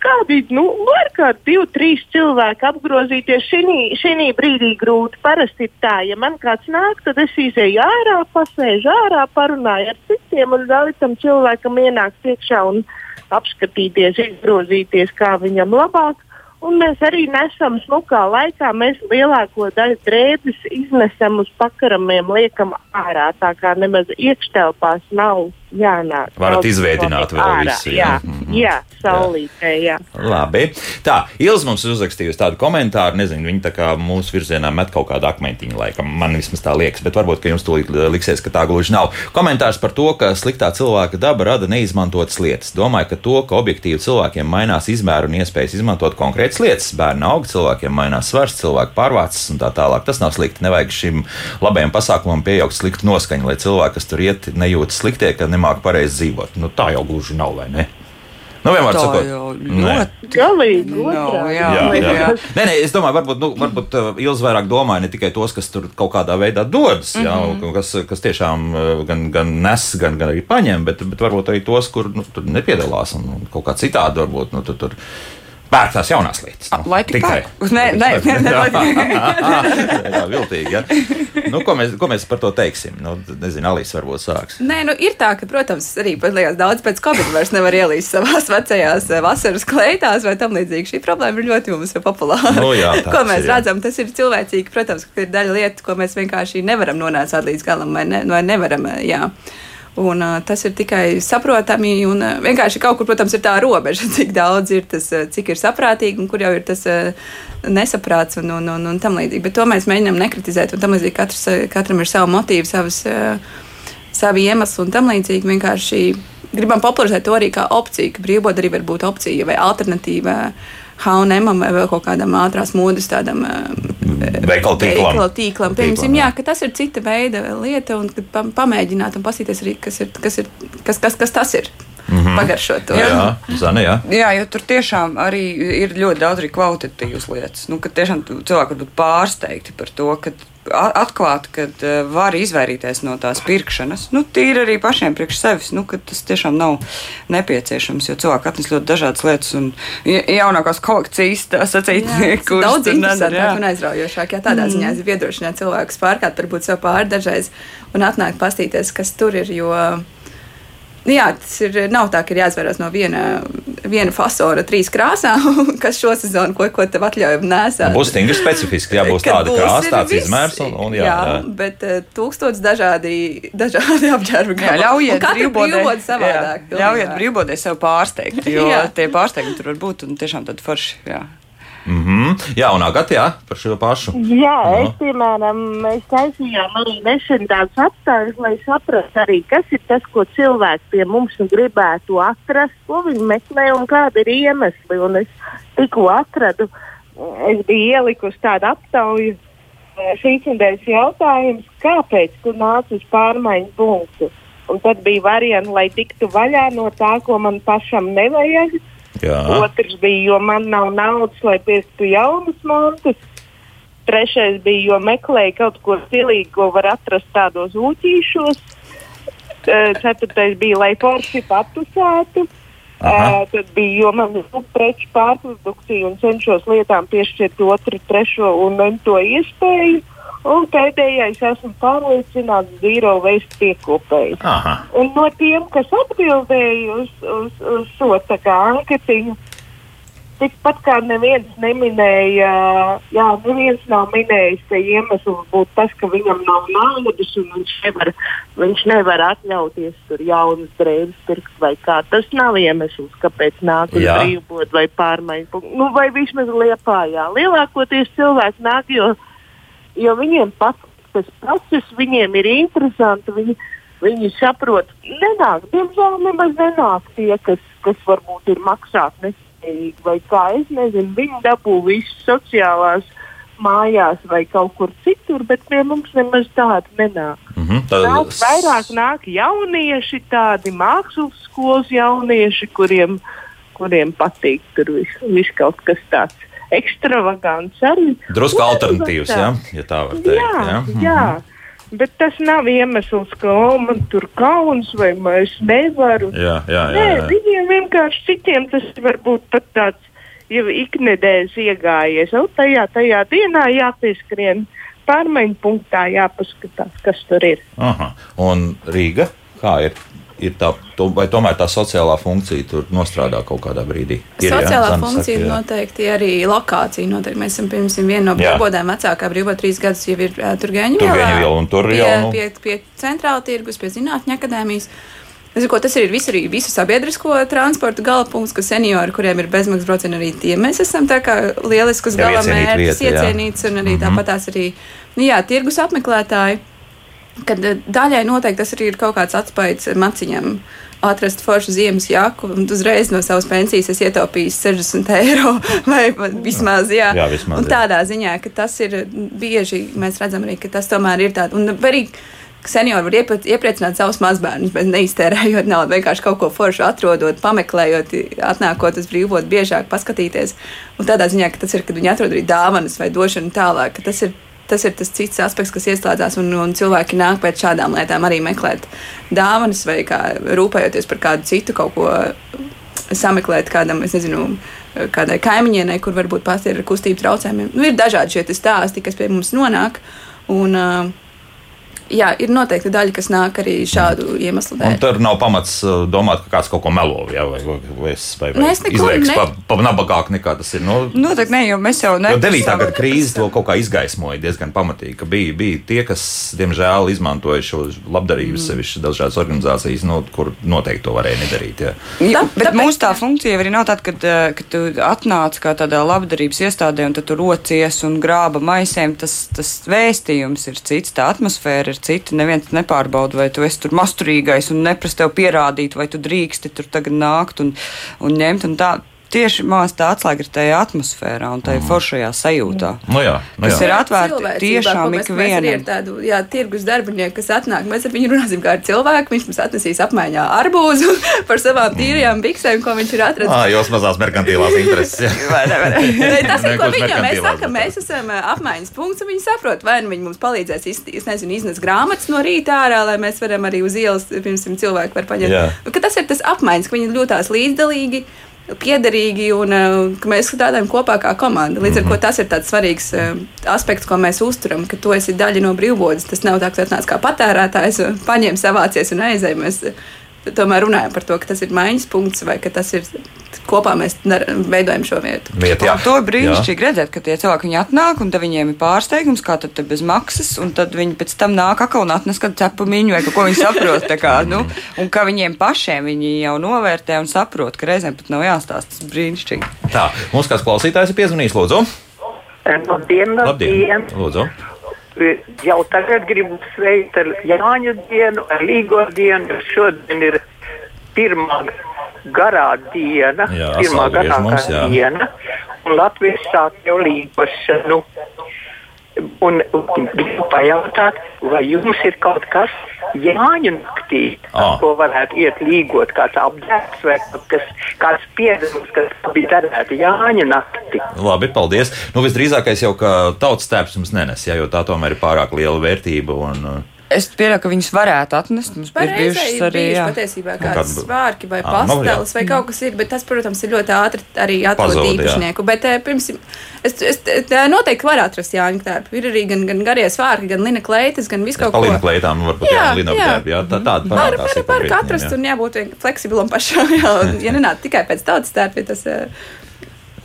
kādi, nu, var kādi divi, trīs cilvēki apgrozīties šī brīdī grūti. Parasti ir tā, ja man kāds nāk, tad es izēju ārā, pasēžu ārā, parunāju ar citiem un ļauju tam cilvēkam ienākt iekšā un apskatīties, izgrozīties, kā viņam labāk. Un mēs arī nesam smukā laikā. Mēs lielāko daļu drēbes iznesam uz pakaramiem, liekam ārā. Tā kā nemaz iekštelpās nav jānāk. Varat izveidināt vēl ārā. visu. Jā, jā, -hmm. jā saulītē, jā. Labi. Tā, Ilza mums ir uzrakstījusi tādu komentāru, nezinu, viņa tā kā mūsu virzienā met kaut kādu akmentiņu, laikam, man vismaz tā liekas, bet varbūt, ka jums tūlīt liksies, ka tā gluži nav. Komentārs par to, ka sliktā cilvēka daba rada neizmantotas lietas. Domāju, ka to, ka objektīvi cilvēkiem mainās izmēru un iespējas izmantot konkrētas lietas, bērnu aug, cilvēkiem mainās svars, cilvēku pārvācis un tā tālāk. Tas nav slikti. Nevajag šim labajam pasākumam pieaugt sliktu noskaņu, lai cilvēki, kas tur iet, nejūtas sliktie, ka nemāk pareizi dzīvot. Nu, tā jau gluži nav, vai ne? Nu, vienmēr sakot, ļoti galīgi. No, jā, jā, jā. jā. Nē, nē, es domāju, varbūt, nu, varbūt uh, Ilz vairāk domāja ne tikai tos, kas tur kaut kādā veidā dodas, mm -hmm. jā, kas, kas tiešām uh, gan, gan nes, gan, gan arī paņem, bet, bet varbūt arī tos, kur nu, tur nepiedalās un kaut kā citādi varbūt nu, tur. tur pērk tās jaunās lietas. Nu, lai tikai [LAUGHS] nē, nē, nē, nē, tā [LAUGHS] viltīgi. Ja? Nu, ko, mēs, ko mēs par to teiksim? Nu, nezinu, Alīs varbūt sāks. Nē, nu, ir tā, ka, protams, arī liekas, daudz pēc Covid vairs nevar ielīst savās vecajās eh, vasaras kleitās vai tam līdzīgi. Šī problēma ir ļoti mums populāra. Nu, jā, [LAUGHS] ko mēs ir, redzam, tas ir cilvēcīgi. Protams, ka ir daļa lietu, ko mēs vienkārši nevaram nonākt līdz galam vai, ne, vai nevaram. Jā. Un, uh, tas ir tikai saprotami. Un, uh, vienkārši kaut kur, protams, ir tā robeža, [LAUGHS] cik daudz ir tas, cik ir saprātīgi un kur jau ir tas uh, nesaprāts un, un, un, un tam līdzīgi. Bet to mēs mēģinām nekritizēt. Tam līdzīgi katrs, katram ir savi motīvi, savas, uh, savi iemesli un tam līdzīgi. Vienkārši gribam popularizēt to arī kā opciju, ka brīvbodarbība var būt opcija vai alternatīva. H&M vai vēl kaut kādam ātrās modes tādam veikalu tīklam. Veikalu tīklam. Piemēram, jā, ka tas ir cita veida lieta, un pamēģināt un paskatīties arī, kas, ir, kas, ir, kas, kas, kas tas ir. Mm -hmm. Pagaršot to. Jā, Zane, jā. jā, jo tur tiešām arī ir ļoti daudz arī kvalitatīvas lietas. Nu, tiešām cilvēki var būt pārsteigti par to, ka atklāt, ka uh, var izvairīties no tās pirkšanas. Nu, tīri arī pašiem priekš sevis, nu, ka tas tiešām nav nepieciešams, jo cilvēki atnes ļoti dažādas lietas un jaunākās kolekcijas, tā sacīt, kuras daudz interesantāk un aizraujošāk. Jā, tādā mm. ziņā es iedrošinātu cilvēkus pārkāt, varbūt sev pāri dažreiz un atnākt pastīties, kas tur ir, jo Jā, tas ir, nav tā, ka ir jāizvairās no viena, viena fasona trīs krāsām, [LAUGHS] kas šo sezonu ko, ko tev atļauj nēsāt. Būs stingri specifiski, jā, būs tāda krāsa, tāds visi, izmērs. Un, un jā, jā, jā, bet uh, tūkstots dažādi, dažādi [LAUGHS] apģērbi. Jā, ļaujiet brīvbodē savādāk. Jā, ļaujiet brīvbodē sev pārsteigt, jo [LAUGHS] tie pārsteigumi tur var būt un tiešām tad forši, jā. Mm -hmm. Jā, un Agatē, jā, par šo pašu. Jā, no. es, piemēram, mēs taisījām arī nesen tādus apstākļus, lai saprastu arī, kas ir tas, ko cilvēki pie mums gribētu atrast, ko viņi meklē un kādi ir iemesli. Un es tikko atradu, es biju ielikusi tādu aptauju. Šīs nedēļas jautājums, kāpēc tu nāc uz pārmaiņu punktu? Un tad bija varianti, lai tiktu vaļā no tā, ko man pašam nevajag Jā. Otrs bija, jo man nav naudas, lai pirktu jaunas montus. Trešais bija, jo meklēju kaut ko stilīgu, ko var atrast tādos ūķīšos. Ceturtais bija, lai forši patusētu. Uh, tad bija, jo man ir preču pārprodukcija un cenšos lietām piešķirt otru, trešo un to iespēju. Un pēdējais esmu pārliecināts zīro veistu piekopēju. Un no tiem, kas atbildēja uz, uz, uz šo anketiņu, tikpat kā neviens neminēja, jā, neviens nav minējis, ka iemesls būtu tas, ka viņam nav naudas un viņš nevar, viņš nevar atļauties tur jaunas drēbes pirkt vai kā. Tas nav iemesls, kāpēc nāk uz brīvbūtu vai pārmaiņu. Nu, vai vismaz liepājā. Lielākoties cilvēki nāk, jo jo viņiem patīk tas process, viņiem ir interesanti. Viņi, viņi saprot, nenāk, diemžēl nemaz nenāk tie, kas, kas varbūt ir maksāt nespējīgi vai kā. Es nezinu, viņi dabū visus sociālās mājās vai kaut kur citur, bet pie mums nemaz tāda nenāk. Mm -hmm, tad... nāk, vairāk nāk jaunieši, tādi mākslas skolas jaunieši, kuriem, kuriem patīk tur viss vis kaut kas tāds ekstravagants arī. Drusku alternatīvs, jā, ja tā var teikt. Jā, jā. jā. Mhm. Bet tas nav iemesls, ka oh, man tur kauns vai es nevaru. Jā, jā, jā, jā. Nē, viņiem vienkārši citiem tas var būt pat tāds jau iknedēļas iegājies. O, tajā, tajā dienā jāpieskrien pārmaiņu punktā, jāpaskatās, kas tur ir. Aha. Un Rīga, kā ir? Ir tā, to, vai tomēr tā sociālā funkcija tur nostrādā kaut kādā brīdī? Ir, sociālā jā, funkcija saka, noteikti arī lokācija. Noteikti. Mēs esam pirms viena no brīvbodēm vecākā brīvbodē trīs gadus jau ir uh, Turgeņa ielā. Tur pie, jau nu... pie, pie centrāla tirgus, pie zinātņu akadēmijas. Es zinu, tas ir visu, arī visu sabiedrisko transportu galapunkts, ka seniori, kuriem ir bezmaksas braucieni, arī tie mēs esam tā kā lielisks galamērķis, iecienīts un arī mm -hmm. tāpat tās arī, nu jā, tirgus apmeklētāji kad eh, daļai noteikti tas arī ir kaut kāds atspējs maciņam. Atrast foršu ziemas jaku, un uzreiz no savas pensijas es ietaupīju 60 eiro. [LAUGHS] Vai vismaz, jā. jā, vismaz, un tādā jā. ziņā, ka tas ir bieži, mēs redzam arī, ka tas tomēr ir tāds. Un arī seniori var iepriecināt savus mazbērnus, bet neiztērējot naudu, vienkārši kaut ko foršu atrodot, pameklējot, atnākot uz brīvot, biežāk paskatīties. Un tādā ziņā, ka tas ir, kad viņi atrod arī dāvanas vai došanu tālāk, ka tas ir. Tas ir tas cits aspekts, kas ieslēdzās, un, un cilvēki nāk pēc šādām lietām arī meklēt dāvanas vai kā, rūpējoties par kādu citu kaut ko sameklēt kādam, es nezinu, kādai kaimiņienei, kur varbūt pats ir kustību traucējumiem. Nu, ir dažādi šie stāsti, kas pie mums nonāk. Un, uh, jā, ir noteikti daļa, kas nāk arī šādu iemeslu dēļ. Un tur nav pamats uh, domāt, ka kāds kaut ko melo, jā, vai, vai, vai, vai, vai izliekas ne... pa, pa nabagāk nekā tas ir. Nu, Noteikti ne, jo mēs jau ne. Jo 9. gada krīze to kaut kā izgaismoja diezgan pamatīgi, ka bija, bija tie, kas, diemžēl, izmantoja šo labdarību mm. sevišķi dažādas organizācijas, nu, kur noteikti to varēja nedarīt. Jā. Jā, bet Tāpēc... mūsu tā funkcija arī nav tāda, kad, uh, kad tu atnāc kā tādā labdarības iestādē un tu rocies un grāba maisēm. Tas, tas vēstījums ir cits, tā atmosfēra ir citi neviens nepārbauda, vai tu esi tur masturīgais un neprasa tev pierādīt, vai tu drīksti tur tagad nākt un, un ņemt. Un tā, tieši mākslinieks tā atslēga ir tajā atmosfērā un tajā mm. foršajā sajūtā. Nu jā, nu jā. kas ir atvērta tiešām ikvienam. Ir tādu, jā, tirgus darbinieku, kas atnāk, mēs ar viņu runāsim kā ar cilvēku, viņš mums atnesīs apmaiņā arbūzu [LAUGHS] par savām tīrajām biksēm, ko viņš ir atradzis. Ah, jūs mazās merkantīlās intereses. [LAUGHS] vai ne, vai [LAUGHS] ne. Tas ir, ko viņam mēs sakam, mēs esam apmaiņas punkts, un viņi saprot, vai nu viņi mums palīdzēs, es nezinu, iznest grāmatas no rīta ārā, lai mēs varam arī uz ielas, pirms cilvēki var paņemt. Nu, tas ir tas apmaiņas, ka viņi jūtās līdzdalīgi piederīgi un uh, ka mēs strādājam kopā kā komanda. Līdz ar to mhm. tas ir tāds svarīgs uh, aspekts, ko mēs uzturam, ka tu esi daļa no brīvbodas. Tas nav tā, ka tu atnāc kā patērētājs, paņem savācies un aizej. Mēs tomēr runājam par to, ka tas ir maiņas punkts vai ka tas ir kopā mēs veidojam šo vietu. Viet, jā. to ir brīnišķīgi redzēt, ka tie cilvēki atnāk un viņiem ir pārsteigums, kā tad bez maksas, un tad viņi pēc tam nāk atkal un atnes kādu cepumiņu vai ko viņi saprot. Kā, nu, un ka viņiem pašiem viņi jau novērtē un saprot, ka reizēm pat nav jāstāsta. Tas brīnišķīgi. Tā, mums kāds klausītājs ir piezvanījis, lūdzu. Labdien, labdien. Lūdzu. Jau tagad gribu sveikt ar Jāņu dienu, ar Līgo dienu, jo šodien ir pirmā garā diena, jā, pirmā garākā mums, diena, un Latvijas sāk jau līgošanu. Un gribu pajautāt, vai jums ir kaut kas Jāņu naktī, ah. ko varētu iet līgot, kāds apģērbs vai kas, kāds piedevums, kas bija darēta Jāņu naktī. Labi, paldies. Nu, visdrīzākais jau, ka tautas tēps jums nenes, ja, jo tā tomēr ir pārāk liela vērtība. Un, Es pieļauju, ka viņas varētu atnest. Mums ir bijušas arī jā. patiesībā kāds svārki vai nu pastelis vai kaut kas ir, bet tas, protams, ir ļoti ātri arī atrod īpašnieku. Bet, pirms, es, es, noteikti varu atrast Jāņa tērpu. Ir arī gan, gan garie svārki, gan lina kleitas, gan viss kaut ko. Lina kleitām varbūt jā, jā, lina tērpu, jā, tā, tāda var, var, var atrast un jābūt fleksibilam pašam, [LAUGHS] jā, ja nenāk tikai pēc tautas tērpa, tas eh,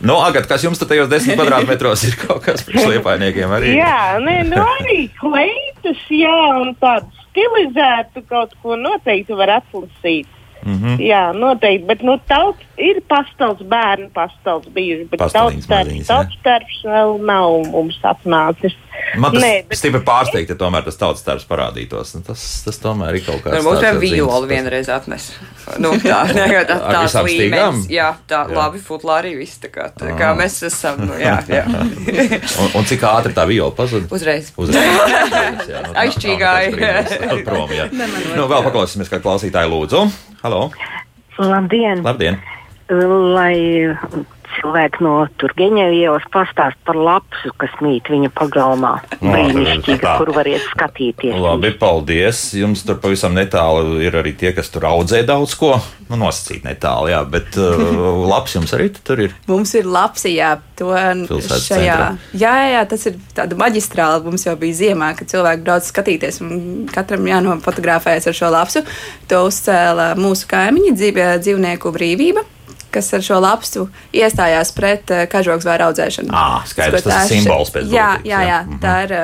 Nu, Agat, kas jums tajos desmit [LAUGHS] kvadrātmetros ir kaut kas priekšliepainiekiem arī? Jā, nē, nu arī kleitas, jā, un tādu stilizētu kaut ko noteikti var atlasīt. Mm -hmm. Jā, noteikti. Bet nu, tauts ir pastels, bērnu pastels bijuši. Bet tauts darbs vēl nav mums atnācis. Man tas Nē, bet... stipri pārsteigts, ja tomēr tas tautas darbs parādītos. Nu, tas, tas tomēr ir kaut kāds. Mums jau violi vienreiz atnes. Nu, tā [LAUGHS] ir tā, tās līmenis. Jā, tā jā. labi, futlā arī viss tā kā, tā kā mēs esam. Nu, jā, jā. [LAUGHS] un, un cik ātri tā viola pazuda? Uzreiz. [LAUGHS] Uzreiz. jā, nu, Aizšķīgāji. Prom, jā. Nu, vēl paklausīsimies, kā klausītāji lūdzu. Halo! Labdien! Labdien. Lai cilvēki no Turgeņa ielas pastāst par lapsu, kas mīt viņa pagalmā. Brīnišķīga, kur variet skatīties. Labi, paldies. Jums tur pavisam netālu ir arī tie, kas tur audzē daudz ko. Nu, nosacīt netālu, jā, bet uh, [LAUGHS] labs jums arī tur ir. Mums ir labs, jā, to Pilsētas šajā. Centra. Jā, jā, jā, tas ir tāda maģistrāla. Mums jau bija ziemā, kad cilvēki brauc skatīties, un katram jānofotografējas ar šo lapsu. To uzcēla mūsu kaimiņi dzīvnieku brīvība kas ar šo lapsu iestājās pret kažoks vairu audzēšanu. Ah, skaidrs, tas ir simbols pēc jā, jā, jā, jā, tā ir.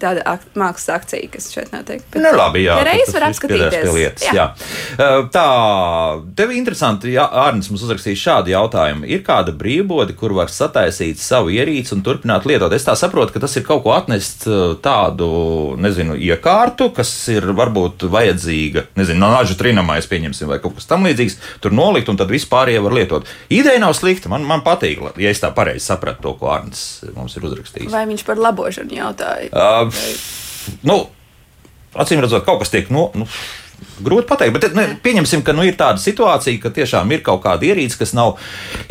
Tāda ak mākslas akcija, kas šeit notiek. Bet, nu, labi, jā, reiz var apskatīties. Lietas, jā. Jā. Tā, tev interesanti, ja Ārnis mums uzrakstīs šādu jautājumu. Ir kāda brīvbode, kur var sataisīt savu ierīci un turpināt lietot? Es tā saprotu, ka tas ir kaut ko atnest tādu, nezinu, iekārtu, kas ir varbūt vajadzīga, nezinu, no nažu trinamais pieņemsim vai kaut kas tam līdzīgs, tur nolikt un tad vispārējie var lietot. Ideja nav slikta, man, man patīk, ja es tā pareizi sapratu to, ko Ārnis mums ir uzrakstījis. Vai viņš par labošanu jautāja? Uh, nu, acīm redzot, kaut kas tiek no. Nu, Grūti pateikt, bet ne, pieņemsim, ka nu, ir tāda situācija, ka tiešām ir kaut kāda ierīce, kas nav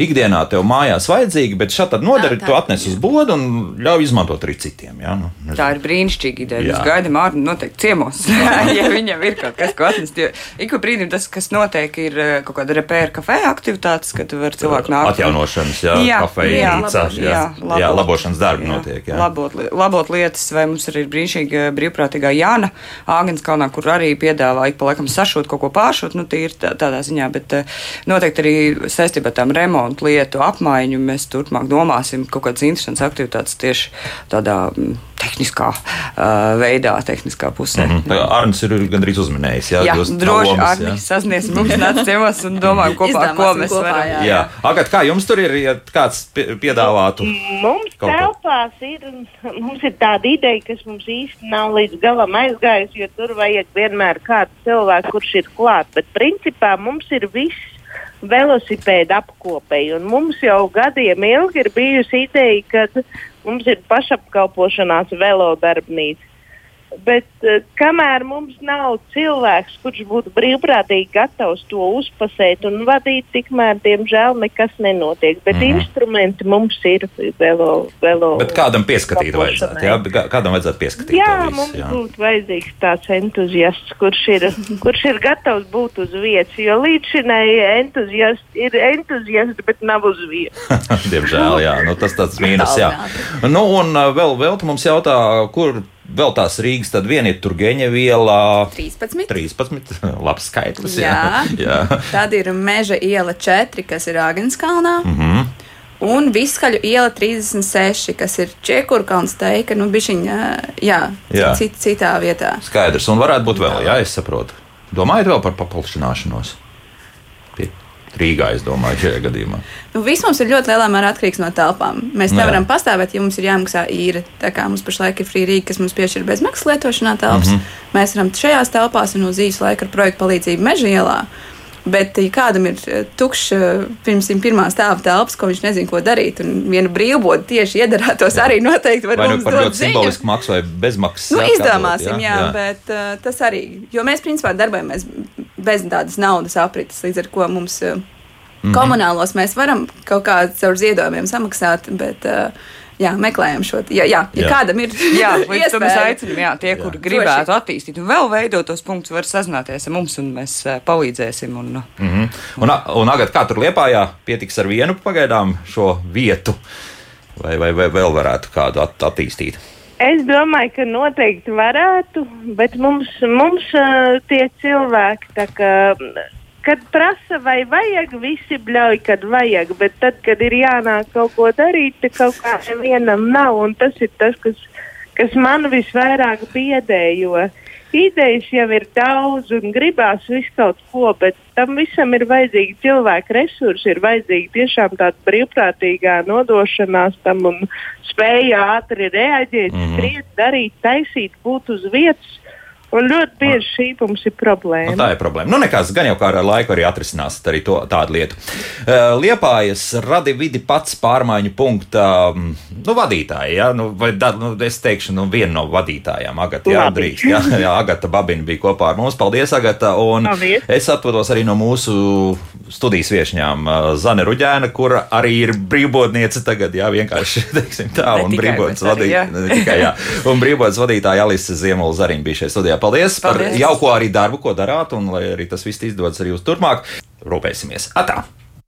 ikdienā tev mājās vajadzīga, bet šādi nodara, tu atnes uz bodu un ļauj izmantot arī citiem. Jā, nu, nezinu. tā ir brīnišķīga ideja. Mēs gaidām ārā noteikti ciemos, [LAUGHS] [LAUGHS] ja viņam ir kaut kas, ko atnest. Ik pa brīdim tas, kas notiek, ir eh, kaut kāda repēra kafejā aktivitātes, kad var cilvēku nākt. Atjaunošanas, jā, jā kafejā, jā, jā, jā, labot, jā, labošanas darbi jā, notiek. Jā. Labot, labot lietas, vai mums arī ir brīnišķīga brīvprātīgā Jāna Āgenskalnā, kur arī piedāvā ik pa laikam sašūt, kaut ko pāršūt, nu, tīri tā, tādā ziņā, bet eh, noteikti arī saistībā ar tām remontu lietu apmaiņu mēs turpmāk domāsim kaut kādas interesantas aktivitātes tieši tādā mm, tehniskā uh, veidā, tehniskā pusē. Mm -hmm. Arnēs ir gandrīz uzminējis. Jā, jā droši Arnēs sasniedz mums nāc ciemos un domājam kopā, ko mēs kopā, varam. Jā, jā. Agat, kā jums tur ir, ja kāds piedāvātu? Mums telpās ir, mums ir tāda ideja, kas mums īsti nav līdz galam aizgājusi, jo tur vajag vienmēr kādu cilvēku, kurš ir klāt. Bet principā mums ir viss velosipēda apkopēji. Mums jau gadiem ilgi ir bijusi ideja, ka Mums ir pašapkalpošanās velodarbnīca. Bet uh, kamēr mums nav cilvēks, kurš būtu brīvprātīgi gatavs to uzpasēt un vadīt, tikmēr, diemžēl, nekas nenotiek. Bet mm -hmm. instrumenti mums ir velo. velo Bet kādam pieskatīt vajadzētu? Jā, kādam vajadzētu pieskatīt? Jā, visu, mums jā. būtu vajadzīgs tāds entuziasts, kurš ir, kurš ir gatavs būt uz vietas. Jo līdz entuziasti ir entuziasti, bet nav uz vietas. [LAUGHS] diemžēl, jā, nu, tas tāds mīnus. Jā. Nu, un uh, vēl, vēl mums jautā, kur Vēl tās Rīgas, tad viena ir Turgeņa iela 13. 13. Labs skaitlis. Jā. jā. [LAUGHS] jā. Tad ir Meža iela 4, kas ir Āgenskalnā. Mm -hmm. Un Viskaļu iela 36, kas ir Čiekurkalns teika, nu bišķiņa, jā, jā. Cit, citā vietā. Skaidrs, un varētu būt vēl, jā, es saprotu. Domājat vēl par paplašināšanos? Rīgā, es domāju, šajā gadījumā. Nu, viss mums ir ļoti lielā mērā atkarīgs no telpām. Mēs nevaram Jā. pastāvēt, ja mums ir jāmaksā īra. Tā kā mums pašlaik ir free Rīga, kas mums piešķir bezmaksas lietošanā telpas, mm -hmm. mēs varam šajās telpās un uz īsu laiku ar projektu palīdzību meža ielā. Bet, ja kādam ir eh, tukšs, eh, pirms pirmā stāva telpas, ko viņš nezina, ko darīt, un viena brīvboda tieši iedarētos, arī noteikti var būt. Nu par ļoti simbolisku maksu vai bezmaksas? Nu, izdomāsim, jā, jā, jā, bet uh, tas arī, jo mēs principā darbojamies bez tādas naudas aprites, līdz ar ko mums. Uh, Mm -hmm. Komunālos mēs varam kaut kā caur ziedojumiem samaksāt, bet uh, jā, meklējam šo. Jā, jā, ja jā. kādam ir jā, [LAUGHS] tam mēs aicinām, jā, tie, jā. kuri gribētu Droši. attīstīt un vēl veidot tos punktus, var sazināties ar mums un mēs uh, palīdzēsim. Un, mm -hmm. un, un agad, kā tur liepājā, pietiks ar vienu pagaidām šo vietu, vai, vai, vai vēl varētu kādu at attīstīt? Es domāju, ka noteikti varētu, bet mums, mums uh, tie cilvēki, kā kad prasa, vai vajag, visi bļauj, kad vajag, bet tad, kad ir jānāk kaut ko darīt, tad kaut kā nevienam nav. Un tas ir tas, kas, kas man visvairāk biedē, jo idejas jau ir daudz un gribās visu kaut ko, bet tam visam ir vajadzīgi cilvēku resursi, ir vajadzīga tiešām tāda brīvprātīgā nodošanās tam un spēja ātri reaģēt, mm -hmm. skriet, darīt, taisīt, būt uz vietas. Un ļoti bieži šī mums ir problēma. Nu, tā ir problēma. Nu, nekas, gan jau kā ar laiku arī atrisināsiet arī to, tādu lietu. Uh, Liepājas radi vidi pats pārmaiņu punkta um, nu, vadītāji. Ja? Nu, vai, da, nu, es teikšu, nu, viena no vadītājām, Agata. Jā, drīkst. Jā, [LAUGHS] jā, Agata Babina bija kopā ar mums. Paldies, Agata. Un Paldies. es atvados arī no mūsu studijas viešņām uh, Zane Ruģēna, kur arī ir brīvbodniece tagad, jā, vienkārši [LAUGHS] teiksim tā, un brīvbodnes vadītāja. Un brīvbodnes vadītāja Alise Ziemola Zariņa bija šajā studijā. Paldies, Paldies par jauko arī darbu, ko darāt, un lai arī tas viss izdodas arī uz turpmāk. Rūpēsimies! Atā!